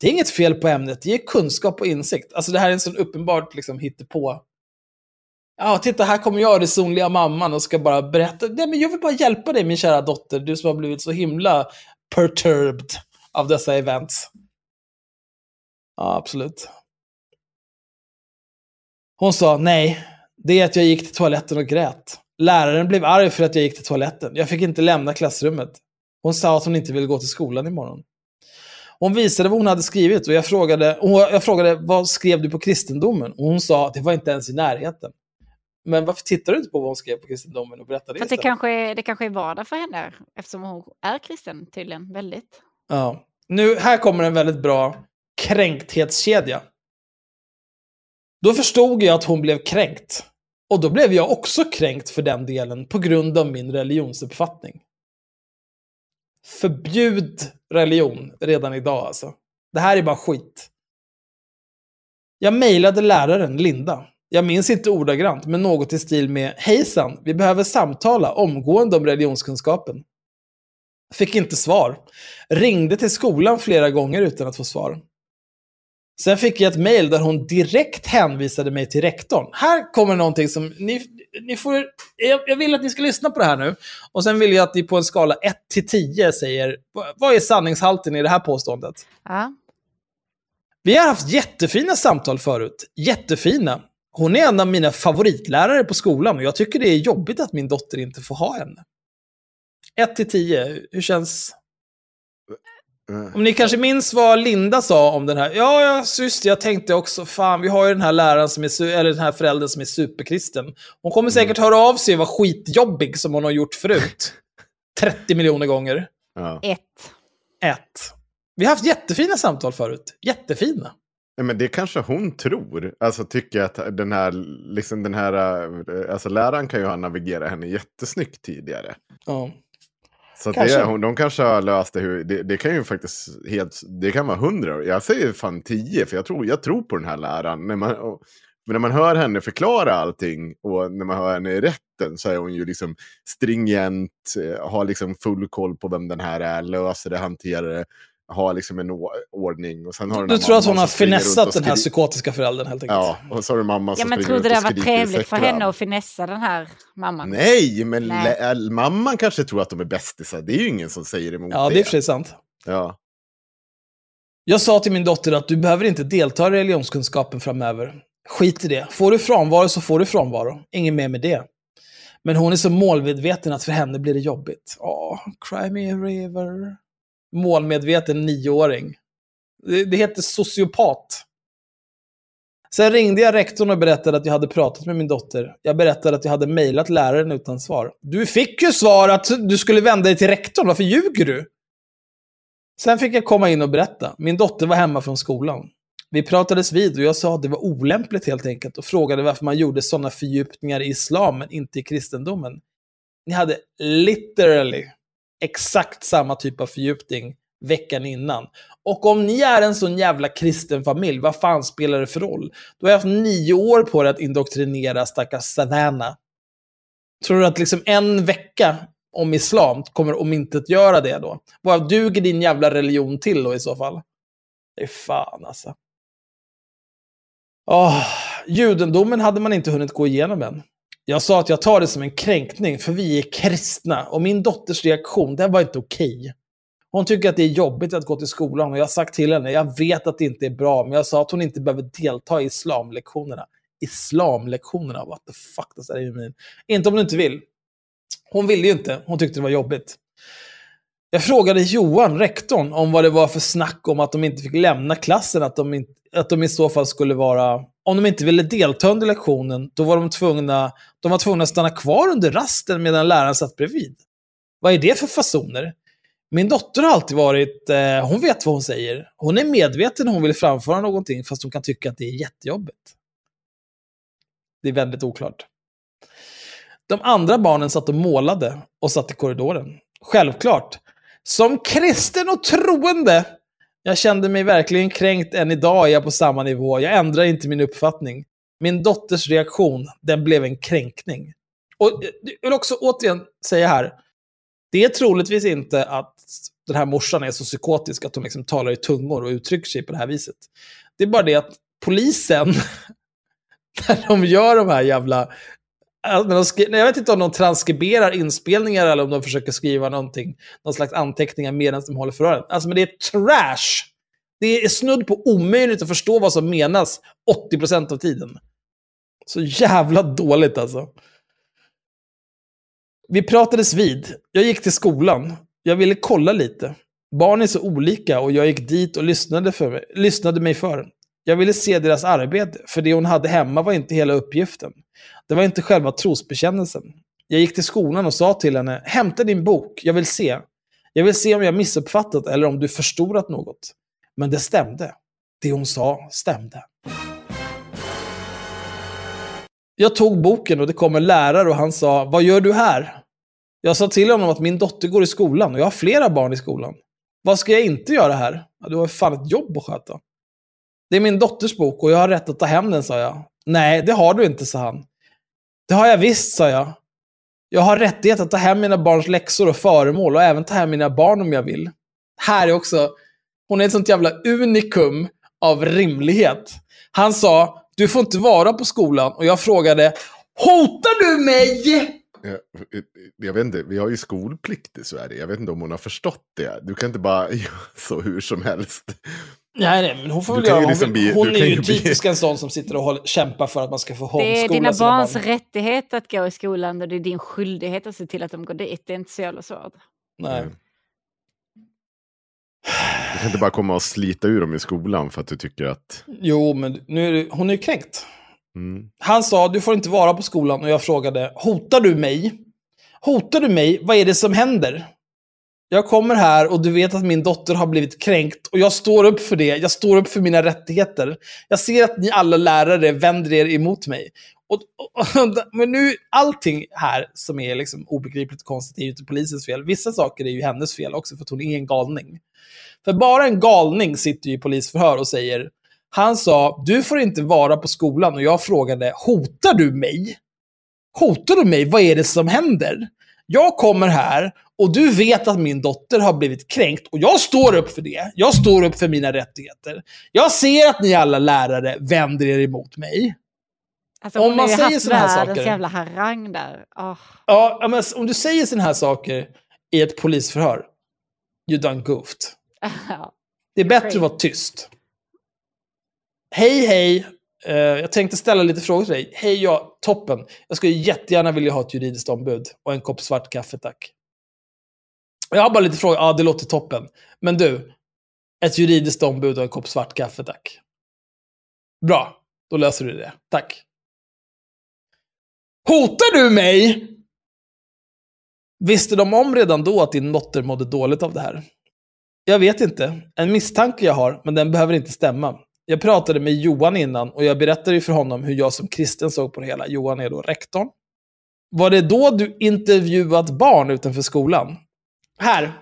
S4: Det är inget fel på ämnet, det ger kunskap och insikt. Alltså det här är en sån uppenbart liksom, hittepå. Ja, titta här kommer jag, resonliga mamman, och ska bara berätta. Nej, men jag vill bara hjälpa dig, min kära dotter, du som har blivit så himla perturbed av dessa events. Ja, absolut. Hon sa nej, det är att jag gick till toaletten och grät. Läraren blev arg för att jag gick till toaletten. Jag fick inte lämna klassrummet. Hon sa att hon inte ville gå till skolan imorgon. Hon visade vad hon hade skrivit och jag frågade, och jag frågade vad skrev du på kristendomen? Och hon sa att det var inte ens i närheten. Men varför tittar du inte på vad hon skrev på kristendomen och berättar det
S5: För det
S4: istället?
S5: kanske, är, det kanske är vardag för henne eftersom hon är kristen tydligen. Väldigt.
S4: Ja. Nu, här kommer en väldigt bra kränkthetskedja. Då förstod jag att hon blev kränkt. Och då blev jag också kränkt för den delen på grund av min religionsuppfattning. Förbjud religion redan idag alltså. Det här är bara skit. Jag mejlade läraren Linda. Jag minns inte ordagrant, men något i stil med Hejsan, vi behöver samtala omgående om religionskunskapen. Fick inte svar. Ringde till skolan flera gånger utan att få svar. Sen fick jag ett mejl där hon direkt hänvisade mig till rektorn. Här kommer någonting som ni, ni får... Jag, jag vill att ni ska lyssna på det här nu. Och sen vill jag att ni på en skala 1 till 10 säger, vad- är sanningshalten i det här påståendet?
S5: Ja.
S4: Vi har haft jättefina samtal förut. Jättefina. Hon är en av mina favoritlärare på skolan och jag tycker det är jobbigt att min dotter inte får ha henne. 1 till 10, hur känns... Om ni kanske minns vad Linda sa om den här. Ja, ja, just det, jag tänkte också, fan, vi har ju den här läraren som är, eller den här föräldern som är superkristen. Hon kommer säkert höra av sig och vara skitjobbig som hon har gjort förut. 30 miljoner gånger.
S6: Ja.
S5: Ett.
S4: Ett. Vi har haft jättefina samtal förut. Jättefina.
S6: Nej, men det kanske hon tror. Alltså tycker att den här, liksom den här, eh, alltså läraren kan ju ha navigerat henne jättesnyggt tidigare.
S4: Ja.
S6: Så
S4: Kanske.
S6: det, de kanske har löst det. Hur, det, det kan ju faktiskt helt, det kan vara hundra. Jag säger fan tio, för jag tror, jag tror på den här läraren. När man, och, men när man hör henne förklara allting och när man hör henne i rätten så är hon ju liksom stringent, eh, har liksom full koll på vem den här är, löser det, hanterar det, har liksom en ordning. Och sen har
S4: Du tror att hon
S6: mamman
S4: har finessat den här psykotiska föräldern helt enkelt?
S6: Ja, och så har du mamma
S5: Ja,
S6: som
S5: men
S6: springer
S5: trodde
S6: runt
S5: det var trevligt för henne att finessa den här mamman?
S6: Nej, men
S5: Nej.
S6: mamman kanske tror att de är bästisar. Det är ju ingen som säger emot
S4: Ja, det är i och för sant.
S6: Ja.
S4: Jag sa till min dotter att du behöver inte delta i religionskunskapen framöver. Skit i det. Får du frånvaro så får du frånvaro. Inget mer med det. Men hon är så målmedveten att för henne blir det jobbigt. Åh, cry me a river. Målmedveten nioåring. Det, det heter sociopat. Sen ringde jag rektorn och berättade att jag hade pratat med min dotter. Jag berättade att jag hade mejlat läraren utan svar. Du fick ju svar att du skulle vända dig till rektorn. Varför ljuger du? Sen fick jag komma in och berätta. Min dotter var hemma från skolan. Vi pratades vid och jag sa att det var olämpligt helt enkelt och frågade varför man gjorde sådana fördjupningar i islam men inte i kristendomen. Ni hade literally exakt samma typ av fördjupning veckan innan. Och om ni är en sån jävla kristen familj, vad fan spelar det för roll? Du har haft nio år på dig att indoktrinera stackars Savannah. Tror du att liksom en vecka om islam kommer om inte göra det då? Vad duger din jävla religion till då i så fall? Det är fan alltså. Oh, judendomen hade man inte hunnit gå igenom än. Jag sa att jag tar det som en kränkning, för vi är kristna. Och min dotters reaktion, den var inte okej. Hon tycker att det är jobbigt att gå till skolan och jag har sagt till henne, jag vet att det inte är bra, men jag sa att hon inte behöver delta i islamlektionerna. Islamlektionerna, what the fuck does that mean? Inte om du inte vill. Hon ville ju inte, hon tyckte det var jobbigt. Jag frågade Johan, rektorn, om vad det var för snack om att de inte fick lämna klassen, att de, inte, att de i så fall skulle vara... Om de inte ville delta under lektionen, då var de tvungna, de var tvungna att stanna kvar under rasten medan läraren satt bredvid. Vad är det för fasoner? Min dotter har alltid varit, eh, hon vet vad hon säger. Hon är medveten när hon vill framföra någonting, fast hon kan tycka att det är jättejobbigt. Det är väldigt oklart. De andra barnen satt och målade och satt i korridoren. Självklart. Som kristen och troende. Jag kände mig verkligen kränkt än idag är jag på samma nivå. Jag ändrar inte min uppfattning. Min dotters reaktion, den blev en kränkning. Och eh, jag vill också återigen säga här. Det är troligtvis inte att den här morsan är så psykotisk att hon liksom talar i tungor och uttrycker sig på det här viset. Det är bara det att polisen, när de gör de här jävla Skri- nej, jag vet inte om de transkriberar inspelningar eller om de försöker skriva någonting, någon slags anteckningar medan de håller förhören. Alltså, men det är trash. Det är snudd på omöjligt att förstå vad som menas 80% av tiden. Så jävla dåligt alltså. Vi pratades vid. Jag gick till skolan. Jag ville kolla lite. Barn är så olika och jag gick dit och lyssnade, för mig, lyssnade mig för. Jag ville se deras arbete, för det hon hade hemma var inte hela uppgiften. Det var inte själva trosbekännelsen. Jag gick till skolan och sa till henne, hämta din bok, jag vill se. Jag vill se om jag missuppfattat eller om du förstorat något. Men det stämde. Det hon sa stämde. Jag tog boken och det kom en lärare och han sa, vad gör du här? Jag sa till honom att min dotter går i skolan och jag har flera barn i skolan. Vad ska jag inte göra här? Du har ju fan ett jobb att sköta. Det är min dotters bok och jag har rätt att ta hem den, sa jag. Nej, det har du inte, sa han. Det har jag visst, sa jag. Jag har rättighet att ta hem mina barns läxor och föremål och även ta hem mina barn om jag vill. Här är också, hon är ett sånt jävla unikum av rimlighet. Han sa, du får inte vara på skolan. Och jag frågade, hotar du mig?
S6: Jag, eh, jag vet inte, vi har ju skolplikt i Sverige. Jag vet inte om hon har förstått det. Du kan inte bara göra så hur som helst.
S4: Nej, nej, men hon får väl göra
S6: ju
S4: hon,
S6: liksom bli-
S4: hon är ju typisk en sån som sitter och håller, kämpar för att man ska få
S5: Det är
S4: homeskola
S5: dina barns
S4: barn.
S5: rättighet att gå i skolan och det är din skyldighet att se till att de går dit. Det är inte så jävla svårt.
S4: Nej.
S6: Du kan inte bara komma och slita ur dem i skolan för att du tycker att...
S4: Jo, men nu är det, hon är ju kränkt.
S6: Mm.
S4: Han sa, du får inte vara på skolan. Och jag frågade, hotar du mig? Hotar du mig? Vad är det som händer? Jag kommer här och du vet att min dotter har blivit kränkt. Och jag står upp för det. Jag står upp för mina rättigheter. Jag ser att ni alla lärare vänder er emot mig. Och, och, och, men nu, allting här som är liksom obegripligt och konstigt är ju inte polisens fel. Vissa saker är ju hennes fel också, för att hon är en galning. För bara en galning sitter ju i polisförhör och säger han sa, du får inte vara på skolan. Och jag frågade, hotar du mig? Hotar du mig? Vad är det som händer? Jag kommer här och du vet att min dotter har blivit kränkt och jag står upp för det. Jag står upp för mina rättigheter. Jag ser att ni alla lärare vänder er emot mig.
S5: Alltså,
S4: Om man säger såna här saker.
S5: jävla harang där. Åh.
S4: Ja, men om du säger sådana här saker i ett polisförhör, you done goofed. Det är bättre att vara tyst. Hej, hej. Eh, jag tänkte ställa lite frågor till dig. Hej, ja, toppen. Jag skulle jättegärna vilja ha ett juridiskt ombud och en kopp svart kaffe, tack. Jag har bara lite frågor. Ja, det låter toppen. Men du, ett juridiskt ombud och en kopp svart kaffe, tack. Bra, då löser du det. Tack. Hotar du mig? Visste de om redan då att din dotter mådde dåligt av det här? Jag vet inte. En misstanke jag har, men den behöver inte stämma. Jag pratade med Johan innan och jag berättade ju för honom hur jag som kristen såg på det hela. Johan är då rektorn. Var det då du intervjuat barn utanför skolan? Här.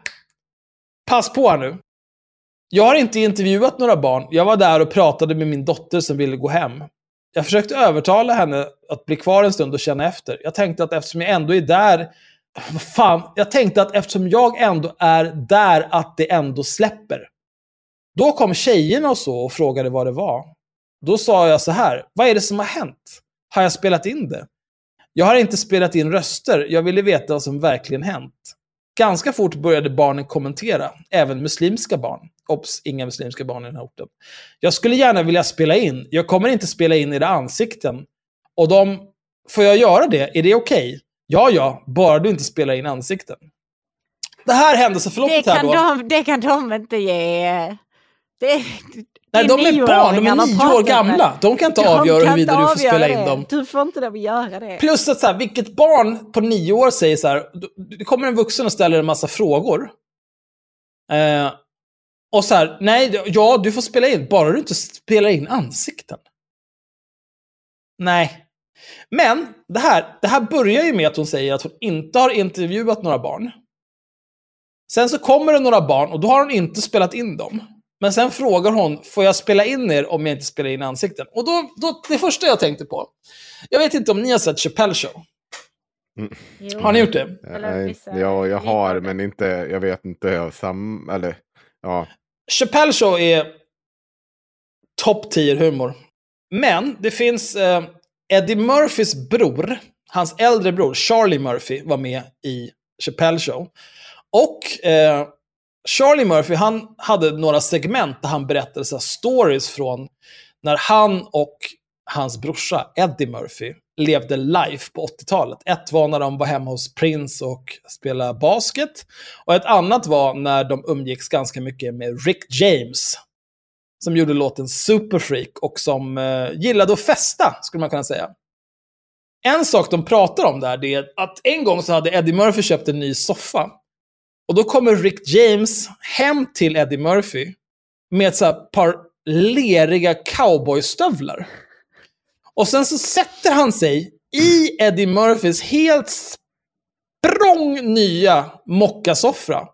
S4: Pass på här nu. Jag har inte intervjuat några barn. Jag var där och pratade med min dotter som ville gå hem. Jag försökte övertala henne att bli kvar en stund och känna efter. Jag tänkte att eftersom jag ändå är där vad fan, jag tänkte att eftersom jag ändå är där, att det ändå släpper. Då kom tjejerna och så och frågade vad det var. Då sa jag så här, vad är det som har hänt? Har jag spelat in det? Jag har inte spelat in röster, jag ville veta vad som verkligen hänt. Ganska fort började barnen kommentera, även muslimska barn. Obs, inga muslimska barn i den här orten. Jag skulle gärna vilja spela in, jag kommer inte spela in era ansikten. Och de, får jag göra det? Är det okej? Ja, ja, bara du inte spelar in ansikten. Det här händelseförloppet
S5: Det,
S4: här då.
S5: de, det kan de inte ge. Det,
S4: Nej, de är barn, de är nio år gamla. De kan inte
S5: De
S4: avgöra
S5: kan
S4: huruvida du får spela in
S5: det.
S4: dem.
S5: Du får inte dem göra det.
S4: Plus att så här, vilket barn på nio år säger så här, det kommer en vuxen och ställer en massa frågor. Eh, och så här, nej, ja, du får spela in, bara du inte spelar in ansikten. Nej. Men det här, det här börjar ju med att hon säger att hon inte har intervjuat några barn. Sen så kommer det några barn och då har hon inte spelat in dem. Men sen frågar hon, får jag spela in er om jag inte spelar in ansikten? Och då, då det första jag tänkte på, jag vet inte om ni har sett Chappelle Show.
S5: Jo.
S4: Har ni gjort det?
S6: Ja, jag har, men inte, jag vet inte, sam, eller, ja.
S4: Chappelle Show är topp 10 humor. Men det finns eh, Eddie Murphys bror, hans äldre bror, Charlie Murphy, var med i Chappelle Show. Och eh, Charlie Murphy, han hade några segment där han berättade så här, stories från när han och hans brorsa Eddie Murphy levde life på 80-talet. Ett var när de var hemma hos Prince och spelade basket. Och ett annat var när de umgicks ganska mycket med Rick James. Som gjorde låten Superfreak och som eh, gillade att festa, skulle man kunna säga. En sak de pratar om där, det är att en gång så hade Eddie Murphy köpt en ny soffa. Och då kommer Rick James hem till Eddie Murphy med ett par leriga cowboystövlar. Och sen så sätter han sig i Eddie Murphys helt språng nya mockasoffra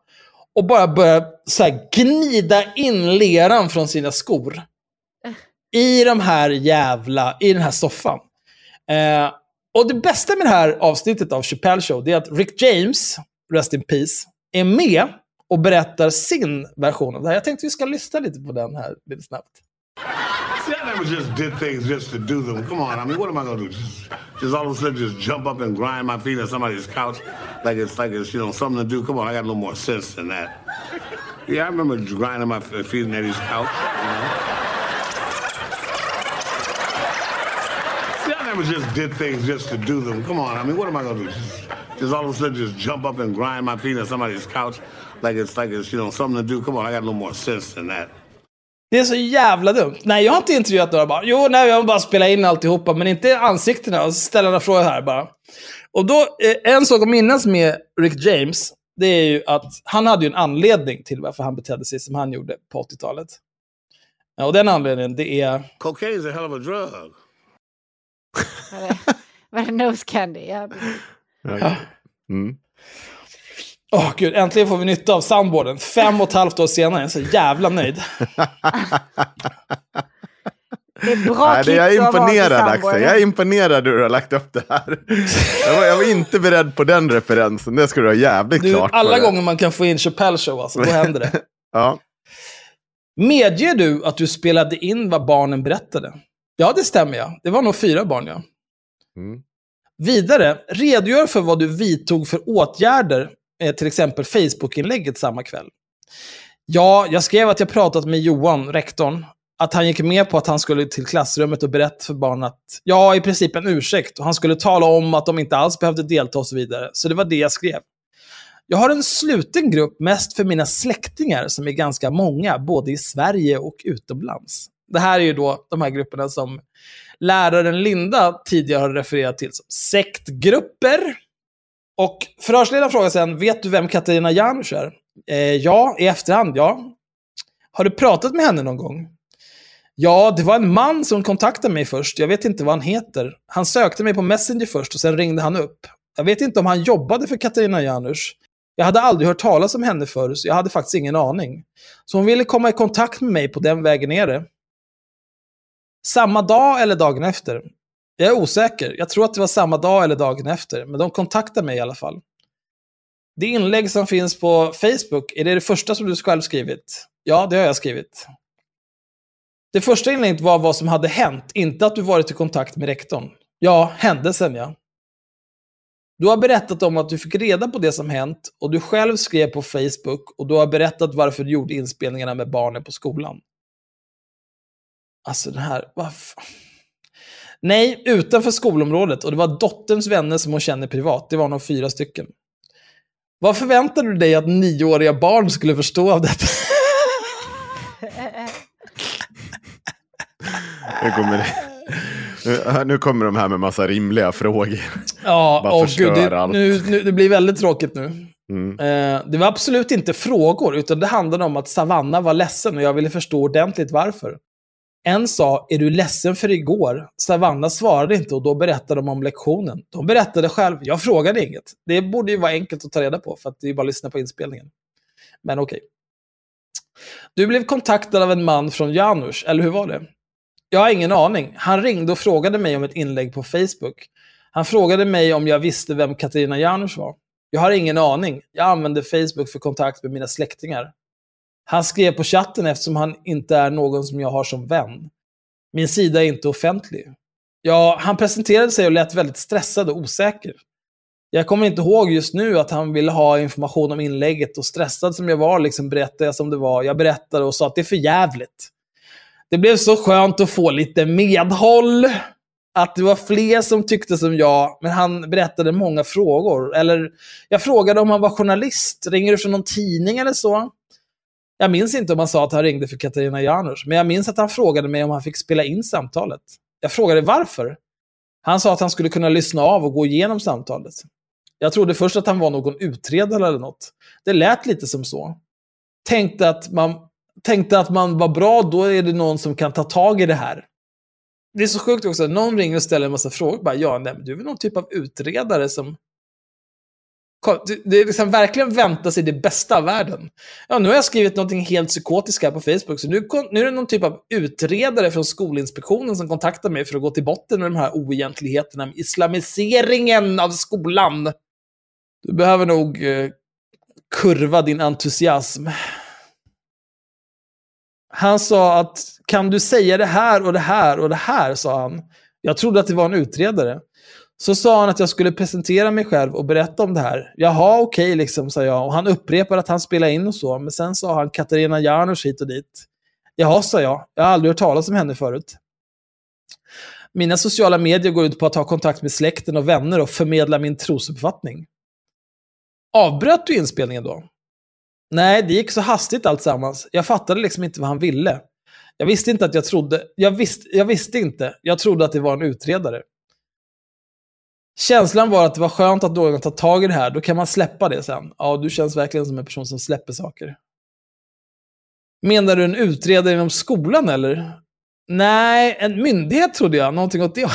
S4: och bara börjar så här gnida in leran från sina skor. I de här jävla, i den här soffan. Eh, och det bästa med det här avsnittet av Chappelle Show, det är att Rick James, rest in peace, är med och berättar sin version av det här. Jag tänkte vi ska lyssna lite på den här lite snabbt.
S8: See, I never just did things just to do them. Come on, I mean, what am I gonna do? Just, just all of a sudden just jump up and grind my feet on somebody's couch like it's like it's you know something to do. Come on, I got a little more sense than that. Yeah, I remember grinding my feet on Eddie's couch. You know? See, I never just did things just to do them. Come on, I mean, what am I gonna do? Just, just all of a sudden just jump up and grind my feet on somebody's couch like it's like it's you know something to do. Come on, I got little more sense than that.
S4: Det är så jävla dumt. Nej, jag har inte intervjuat några barn. Jo, nej, jag bara spelat in alltihopa, men inte ansiktena. Och ställa några frågor här bara. Och då, eh, en sak att minnas med Rick James, det är ju att han hade ju en anledning till varför han betedde sig som han gjorde på 80-talet. Ja, och den anledningen, det är...
S8: Cocaine's a hell of a drug.
S5: Var det nose candy? Ja.
S6: Ja. Mm.
S4: Åh gud, äntligen får vi nytta av soundboarden. Fem och ett halvt år senare, jag är så jävla nöjd.
S5: Det är bra
S6: Nej, det, jag är imponerad. Axel. Jag är imponerad hur du har lagt upp det här. Jag var, jag var inte beredd på den referensen. Det ska du ha jävligt
S4: Du,
S6: klart
S4: alla gånger man kan få in Chappelle show, alltså, då händer det.
S6: Ja.
S4: Medger du att du spelade in vad barnen berättade? Ja, det stämmer ja. Det var nog fyra barn, ja.
S6: Mm.
S4: Vidare, redogör för vad du vidtog för åtgärder, eh, till exempel Facebook-inlägget samma kväll. Ja, jag skrev att jag pratat med Johan, rektorn, att han gick med på att han skulle till klassrummet och berätta för barnen att, ja, i princip en ursäkt, och han skulle tala om att de inte alls behövde delta och så vidare. Så det var det jag skrev. Jag har en sluten grupp mest för mina släktingar som är ganska många, både i Sverige och utomlands. Det här är ju då de här grupperna som läraren Linda tidigare har refererat till som sektgrupper. Och förhörsledaren frågar sen, vet du vem Katarina Janouch är? Eh, ja, i efterhand, ja. Har du pratat med henne någon gång? Ja, det var en man som kontaktade mig först. Jag vet inte vad han heter. Han sökte mig på Messenger först och sen ringde han upp. Jag vet inte om han jobbade för Katarina Janouch. Jag hade aldrig hört talas om henne förr, så jag hade faktiskt ingen aning. Så hon ville komma i kontakt med mig på den vägen är det. Samma dag eller dagen efter? Jag är osäker. Jag tror att det var samma dag eller dagen efter, men de kontaktade mig i alla fall. Det inlägg som finns på Facebook, är det det första som du själv skrivit? Ja, det har jag skrivit. Det första inlägget var vad som hade hänt, inte att du varit i kontakt med rektorn. Ja, händelsen ja. Du har berättat om att du fick reda på det som hänt och du själv skrev på Facebook och du har berättat varför du gjorde inspelningarna med barnen på skolan. Alltså den här, vad fan. Nej, utanför skolområdet och det var dotterns vänner som hon känner privat. Det var nog fyra stycken. Vad förväntade du dig att nioåriga barn skulle förstå av detta?
S6: Nu kommer, nu- nu kommer de här med massa rimliga frågor.
S4: Ja,
S6: Bara
S4: åh gud, det, nu, nu, det blir väldigt tråkigt nu.
S6: Mm.
S4: Eh, det var absolut inte frågor, utan det handlade om att Savanna var ledsen och jag ville förstå ordentligt varför. En sa, är du ledsen för igår? Savanna svarade inte och då berättade de om lektionen. De berättade själv, jag frågade inget. Det borde ju vara enkelt att ta reda på, för att det är bara att lyssna på inspelningen. Men okej. Du blev kontaktad av en man från Janusz, eller hur var det? Jag har ingen aning. Han ringde och frågade mig om ett inlägg på Facebook. Han frågade mig om jag visste vem Katarina Janusz var. Jag har ingen aning. Jag använder Facebook för kontakt med mina släktingar. Han skrev på chatten eftersom han inte är någon som jag har som vän. Min sida är inte offentlig. Ja, han presenterade sig och lät väldigt stressad och osäker. Jag kommer inte ihåg just nu att han ville ha information om inlägget och stressad som jag var liksom berättade jag som det var. Jag berättade och sa att det är för jävligt. Det blev så skönt att få lite medhåll. Att det var fler som tyckte som jag, men han berättade många frågor. Eller, jag frågade om han var journalist. Ringer du från någon tidning eller så? Jag minns inte om han sa att han ringde för Katarina Janouch, men jag minns att han frågade mig om han fick spela in samtalet. Jag frågade varför. Han sa att han skulle kunna lyssna av och gå igenom samtalet. Jag trodde först att han var någon utredare eller något. Det lät lite som så. Tänkte att man, tänkte att man var bra, då är det någon som kan ta tag i det här. Det är så sjukt också, någon ringer och ställer en massa frågor. Bara, ja, nej, du är väl någon typ av utredare som... Det- är liksom verkligen vänta sig det bästa av världen. Ja, nu har jag skrivit något helt psykotiskt här på Facebook, så nu, nu är det någon typ av utredare från Skolinspektionen som kontaktar mig för att gå till botten med de här oegentligheterna med islamiseringen av skolan. Du behöver nog eh, kurva din entusiasm. Han sa att kan du säga det här och det här och det här, sa han. Jag trodde att det var en utredare. Så sa han att jag skulle presentera mig själv och berätta om det här. Jaha, okej, okay, liksom, sa jag. Och han upprepade att han spelade in och så. Men sen sa han Katarina Janouch hit och dit. Jaha, sa jag. Jag har aldrig hört talas om henne förut. Mina sociala medier går ut på att ha kontakt med släkten och vänner och förmedla min trosuppfattning. Avbröt du inspelningen då? Nej, det gick så hastigt alltsammans. Jag fattade liksom inte vad han ville. Jag visste inte att jag trodde... Jag, visst, jag visste inte. Jag trodde att det var en utredare. Känslan var att det var skönt att någon tar tag i det här. Då kan man släppa det sen. Ja, du känns verkligen som en person som släpper saker. Menar du en utredare inom skolan eller? Nej, en myndighet trodde jag. Någonting åt det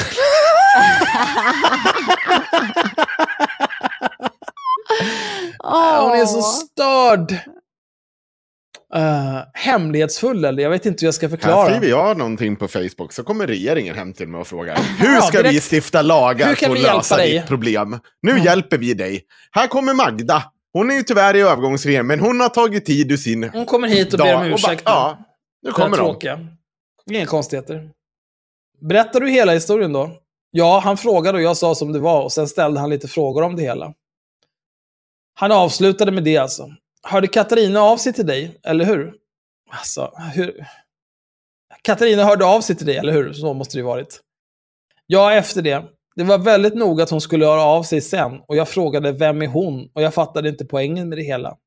S4: Hon är så störd. Uh, hemlighetsfull eller? Jag vet inte hur jag ska förklara.
S6: Här skriver jag någonting på Facebook så kommer regeringen hem till mig och frågar hur ska ja, vi stifta lagar för att lösa dig? ditt problem? Nu mm. hjälper vi dig. Här kommer Magda. Hon är ju tyvärr i övergångsregering men hon har tagit tid ur sin
S4: Hon kommer hit och ber om ursäkt.
S6: Bara, ja, nu kommer de.
S4: Inga konstigheter. Berättar du hela historien då? Ja, han frågade och jag sa som det var och sen ställde han lite frågor om det hela. Han avslutade med det alltså. Hörde Katarina av sig till dig, eller hur? Alltså, hur? Katarina hörde av sig till dig, eller hur? Så måste det ju varit. Ja, efter det. Det var väldigt noga att hon skulle höra av sig sen och jag frågade vem är hon och jag fattade inte poängen med det hela.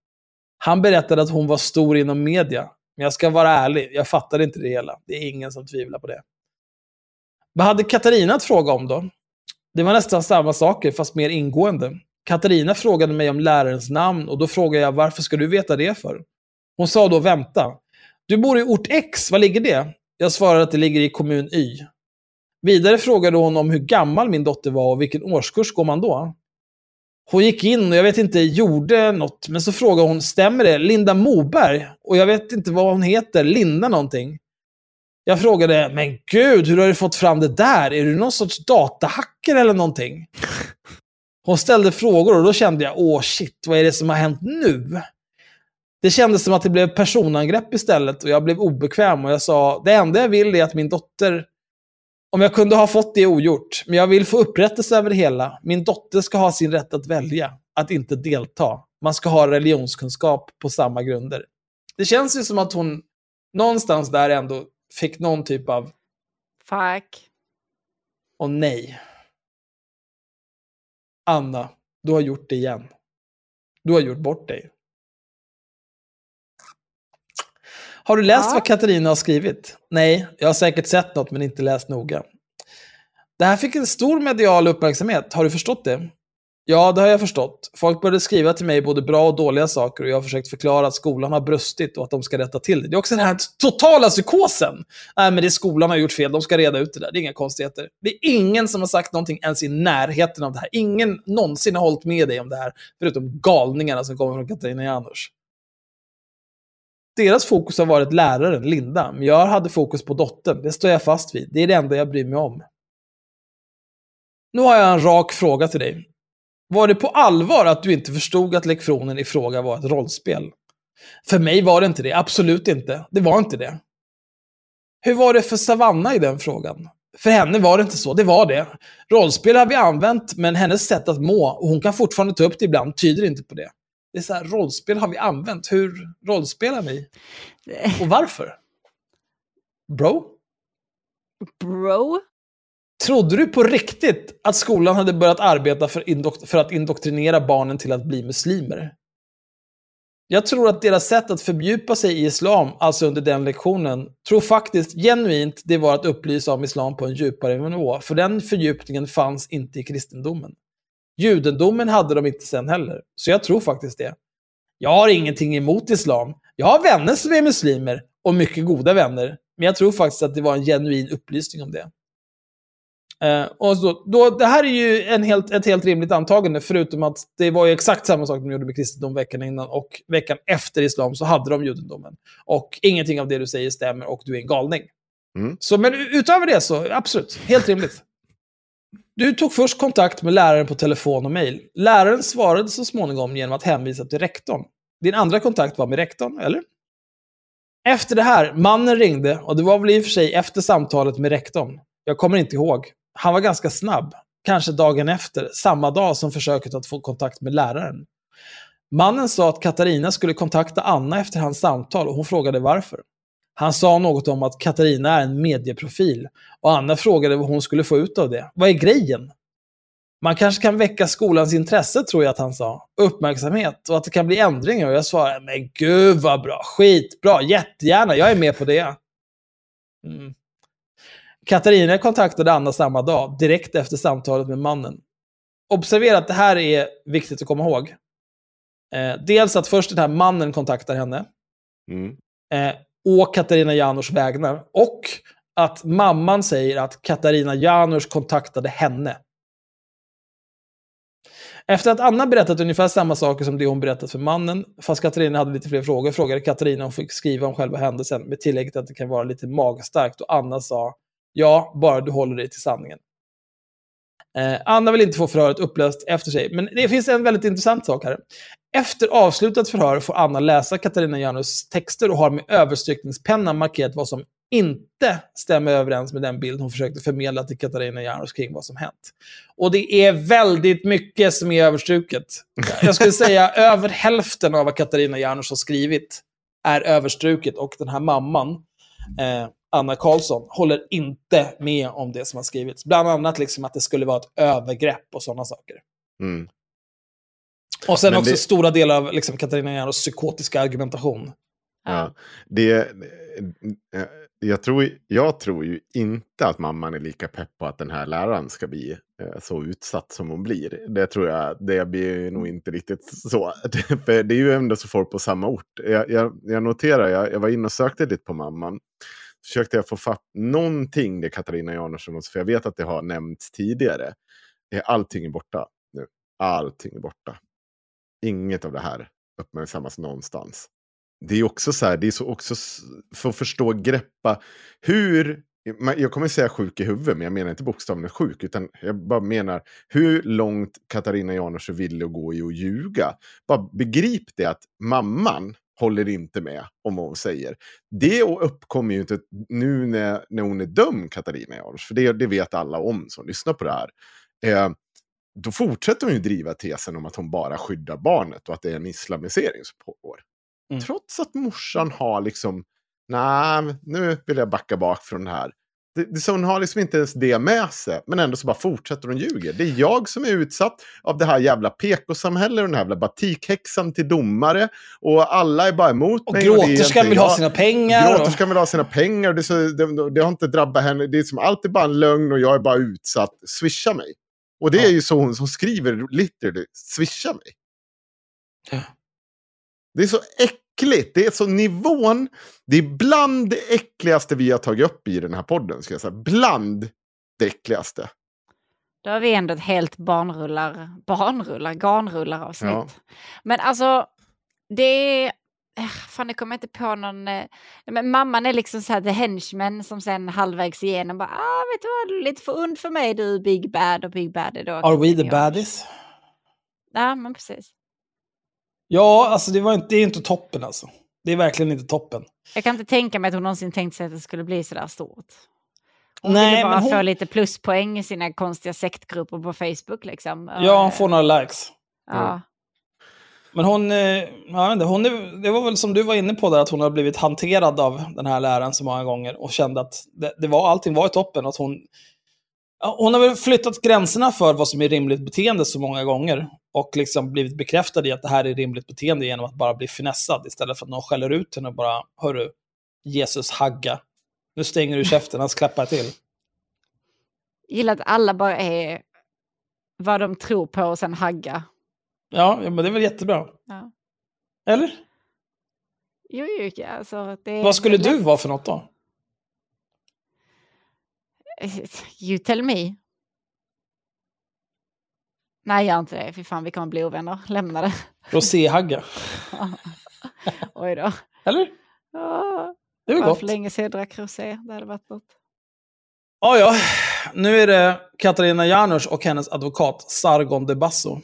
S4: Han berättade att hon var stor inom media, men jag ska vara ärlig, jag fattade inte det hela. Det är ingen som tvivlar på det. Vad hade Katarina att fråga om då? Det var nästan samma saker, fast mer ingående. Katarina frågade mig om lärarens namn och då frågade jag varför ska du veta det för? Hon sa då vänta. Du bor i ort X, var ligger det? Jag svarade att det ligger i kommun Y. Vidare frågade hon om hur gammal min dotter var och vilken årskurs går man då? Hon gick in och jag vet inte, gjorde något, men så frågade hon, stämmer det? Linda Moberg? Och jag vet inte vad hon heter, Linda någonting. Jag frågade, men gud, hur har du fått fram det där? Är du någon sorts datahacker eller någonting? Hon ställde frågor och då kände jag, åh shit, vad är det som har hänt nu? Det kändes som att det blev personangrepp istället och jag blev obekväm och jag sa, det enda jag vill är att min dotter, om jag kunde ha fått det ogjort, men jag vill få upprättelse över det hela. Min dotter ska ha sin rätt att välja, att inte delta. Man ska ha religionskunskap på samma grunder. Det känns ju som att hon någonstans där ändå fick någon typ av...
S5: Fuck.
S4: Och nej. Anna, du har gjort det igen. Du har gjort bort dig. Har du läst ja. vad Katarina har skrivit? Nej, jag har säkert sett något men inte läst noga. Det här fick en stor medial uppmärksamhet, har du förstått det? Ja, det har jag förstått. Folk började skriva till mig både bra och dåliga saker och jag har försökt förklara att skolan har brustit och att de ska rätta till det. Det är också den här totala psykosen. Nej, men det är skolan har gjort fel, de ska reda ut det där. Det är inga konstigheter. Det är ingen som har sagt någonting ens i närheten av det här. Ingen någonsin har hållit med dig om det här, förutom galningarna som kommer från Katarina Janouch. Deras fokus har varit läraren, Linda, men jag hade fokus på dottern. Det står jag fast vid. Det är det enda jag bryr mig om. Nu har jag en rak fråga till dig. Var det på allvar att du inte förstod att lektionen i fråga var ett rollspel? För mig var det inte det, absolut inte. Det var inte det. Hur var det för Savanna i den frågan? För henne var det inte så, det var det. Rollspel har vi använt, men hennes sätt att må, och hon kan fortfarande ta upp det ibland, tyder inte på det. Det är så här, rollspel har vi använt. Hur rollspelar ni? Och varför? Bro?
S5: Bro?
S4: Trodde du på riktigt att skolan hade börjat arbeta för, för, att indoktrinera barnen till att bli muslimer? Jag tror att deras sätt att fördjupa sig i islam, alltså under den lektionen, tror faktiskt genuint det var att upplysa om islam på en djupare nivå. För den fördjupningen fanns inte i kristendomen. Judendomen hade de inte sen heller. Så jag tror faktiskt det. Jag har ingenting emot islam. Jag har vänner som är muslimer, och mycket goda vänner. Men jag tror faktiskt att det var en genuin upplysning om det. Eh, och så, då, det här är ju en helt, ett helt rimligt antagande, förutom att det var ju exakt samma sak de gjorde med kristendom veckan innan, och veckan efter islam så hade de judendomen. Och ingenting av det du säger stämmer, och du är en galning. Mm. Så, men utöver det så, absolut, helt rimligt. Du tog först kontakt med läraren på telefon och mejl. Läraren svarade så småningom genom att hänvisa till rektorn. Din andra kontakt var med rektorn, eller? Efter det här, mannen ringde och det var väl i och för sig efter samtalet med rektorn. Jag kommer inte ihåg. Han var ganska snabb. Kanske dagen efter, samma dag som försöket att få kontakt med läraren. Mannen sa att Katarina skulle kontakta Anna efter hans samtal och hon frågade varför. Han sa något om att Katarina är en medieprofil och Anna frågade vad hon skulle få ut av det. Vad är grejen? Man kanske kan väcka skolans intresse, tror jag att han sa. Uppmärksamhet och att det kan bli ändringar. Och jag svarade, men gud vad bra, skitbra, jättegärna, jag är med på det. Mm. Katarina kontaktade Anna samma dag, direkt efter samtalet med mannen. Observera att det här är viktigt att komma ihåg. Eh, dels att först den här mannen kontaktar henne.
S6: Mm.
S4: Eh, å Katarina Janouch vägnar. Och att mamman säger att Katarina Janouch kontaktade henne. Efter att Anna berättat ungefär samma saker som det hon berättat för mannen, fast Katarina hade lite fler frågor, frågade Katarina om hon fick skriva om själva händelsen med tillägget att det kan vara lite magstarkt och Anna sa ja, bara du håller dig till sanningen. Eh, Anna vill inte få förhöret upplöst efter sig, men det finns en väldigt intressant sak här. Efter avslutat förhör får Anna läsa Katarina Janus texter och har med överstrykningspenna markerat vad som inte stämmer överens med den bild hon försökte förmedla till Katarina Janus kring vad som hänt. Och det är väldigt mycket som är överstruket. Jag skulle säga över hälften av vad Katarina Janus har skrivit är överstruket och den här mamman, eh, Anna Karlsson, håller inte med om det som har skrivits. Bland annat liksom att det skulle vara ett övergrepp och sådana saker.
S6: Mm.
S4: Och sen
S6: Men
S4: också
S6: det-
S4: stora delar av liksom, Katarina Janus psykotiska argumentation.
S6: Ja. Det, eh, jag, tror, jag tror ju inte att mamman är lika pepp på att den här läraren ska bli eh, så utsatt som hon blir. Det tror jag, det blir nog inte riktigt så. För det är ju ändå så folk på samma ort. Jag, jag, jag noterar, jag, jag var inne och sökte lite på mamman. Försökte jag få fatt någonting det Katarina Jansson, för jag vet att det har nämnts tidigare. Allting är borta nu. Allting är borta. Inget av det här uppmärksammas någonstans det är också så här, det är så också för att förstå, greppa hur, jag kommer säga sjuk i huvudet, men jag menar inte bokstavligen sjuk, utan jag bara menar hur långt Katarina Janouch ville gå i att ljuga. Bara begrip det att mamman håller inte med om vad hon säger. Det uppkommer ju inte nu när, när hon är dömd, Katarina Janouch, för det, det vet alla om som lyssnar på det här. Eh, då fortsätter hon ju driva tesen om att hon bara skyddar barnet och att det är en islamisering som pågår.
S4: Mm.
S6: Trots att morsan har liksom, nej, nu vill jag backa bak från det här. Det, så hon har liksom inte ens det med sig, men ändå så bara fortsätter hon ljuga. Det är jag som är utsatt av det här jävla PK-samhället och den här jävla batikhäxan till domare. Och alla är bara emot
S4: Och
S6: mig. det är
S4: gråterskan vill ha sina pengar. och-
S6: Gråterskan vill ha sina pengar. och Det, så, det, det har inte drabbat henne. Det är som allt är bara en lögn och jag är bara utsatt. Swisha mig. Och det
S4: Ja.
S6: är ju så hon som skriver literally. Swisha mig.
S4: Ja.
S6: Det är så äckligt. Det är så nivån. Det är bland det äckligaste vi har tagit upp i den här podden. Ska jag säga. Bland det äckligaste.
S5: Då har vi ändå ett helt barnrullar, barnrullar, garnrullar avsnitt.
S6: Ja.
S5: Men alltså, det är... eh, Fan, jag kommer inte på någon... eh, Men mamman är liksom så här the henchman som sen halvvägs igenom bara, ah, vet du vad, du är lite för und för mig du, Big Bad. Och Big Bad är då...
S4: Are we the baddies?
S5: Ja, men precis.
S4: Ja, alltså det, var inte, det är inte toppen alltså. Det är verkligen inte toppen.
S5: Jag kan inte tänka mig att hon någonsin tänkt sig att det skulle bli så där stort. Hon
S4: Nej,
S5: ville bara
S4: men hon-
S5: få lite pluspoäng i sina konstiga sektgrupper på Facebook liksom.
S4: Ja, hon får några likes.
S5: Ja.
S4: Men hon, eh, inte, hon är, det var väl som du var inne på där, att hon har blivit hanterad av den här läraren så många gånger och kände att det, det var, allting var i toppen. Att hon, ja, hon har väl flyttat gränserna för vad som är rimligt beteende så många gånger och liksom blivit bekräftad i att det här är rimligt beteende genom att bara bli finessad istället för att någon skäller ut henne och bara, hörru, Jesus hagga, nu stänger du käften, han klappar till.
S5: Gillar att alla bara är vad de tror på och sen hagga.
S4: Ja, men det är väl jättebra.
S5: Ja.
S4: Eller?
S5: Jo, jo, alltså, det
S4: Vad skulle du vara för något då?
S5: You tell me. Nej, gör inte det. Fy fan, vi kommer bli ovänner. Lämna det.
S4: Roséhagga.
S5: Oj då.
S4: Eller?
S5: Ja,
S4: Det är väl
S5: var
S4: gott.
S5: för länge sedan jag drack rosé. Det hade varit något.
S4: Ja, ja. Nu är det Katarina Janouch och hennes advokat Sargon de Basso.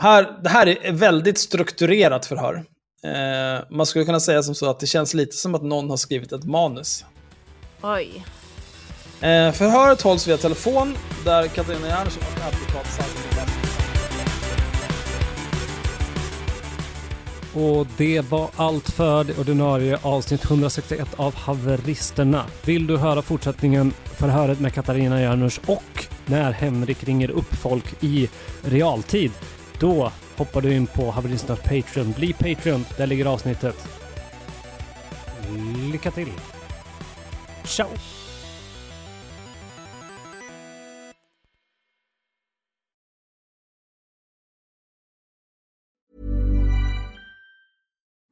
S4: Här, det här är väldigt strukturerat förhör. Eh, man skulle kunna säga som så att det känns lite som att någon har skrivit ett manus.
S5: Oj.
S4: Eh, förhöret hålls via telefon där Katarina Janouch och advokat Salming
S3: Och det var allt för det ordinarie avsnitt 161 av Haveristerna. Vill du höra fortsättningen, förhöret med Katarina Janouch och när Henrik ringer upp folk i realtid, då hoppar du in på Haveristernas Patreon. Bli Patreon, där ligger avsnittet. Lycka till! Ciao!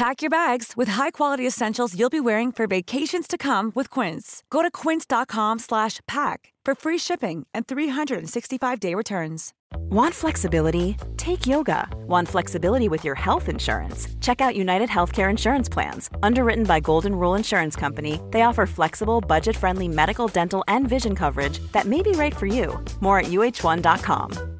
S9: Pack your bags with high-quality essentials you'll be wearing for vacations to come with Quince. Go to quince.com/pack for free shipping and 365-day returns.
S2: Want flexibility? Take yoga. Want flexibility with your health insurance? Check out United Healthcare Insurance Plans. Underwritten by Golden Rule Insurance Company, they offer flexible, budget friendly medical, dental, and vision coverage that may be right for you. More at uh1.com.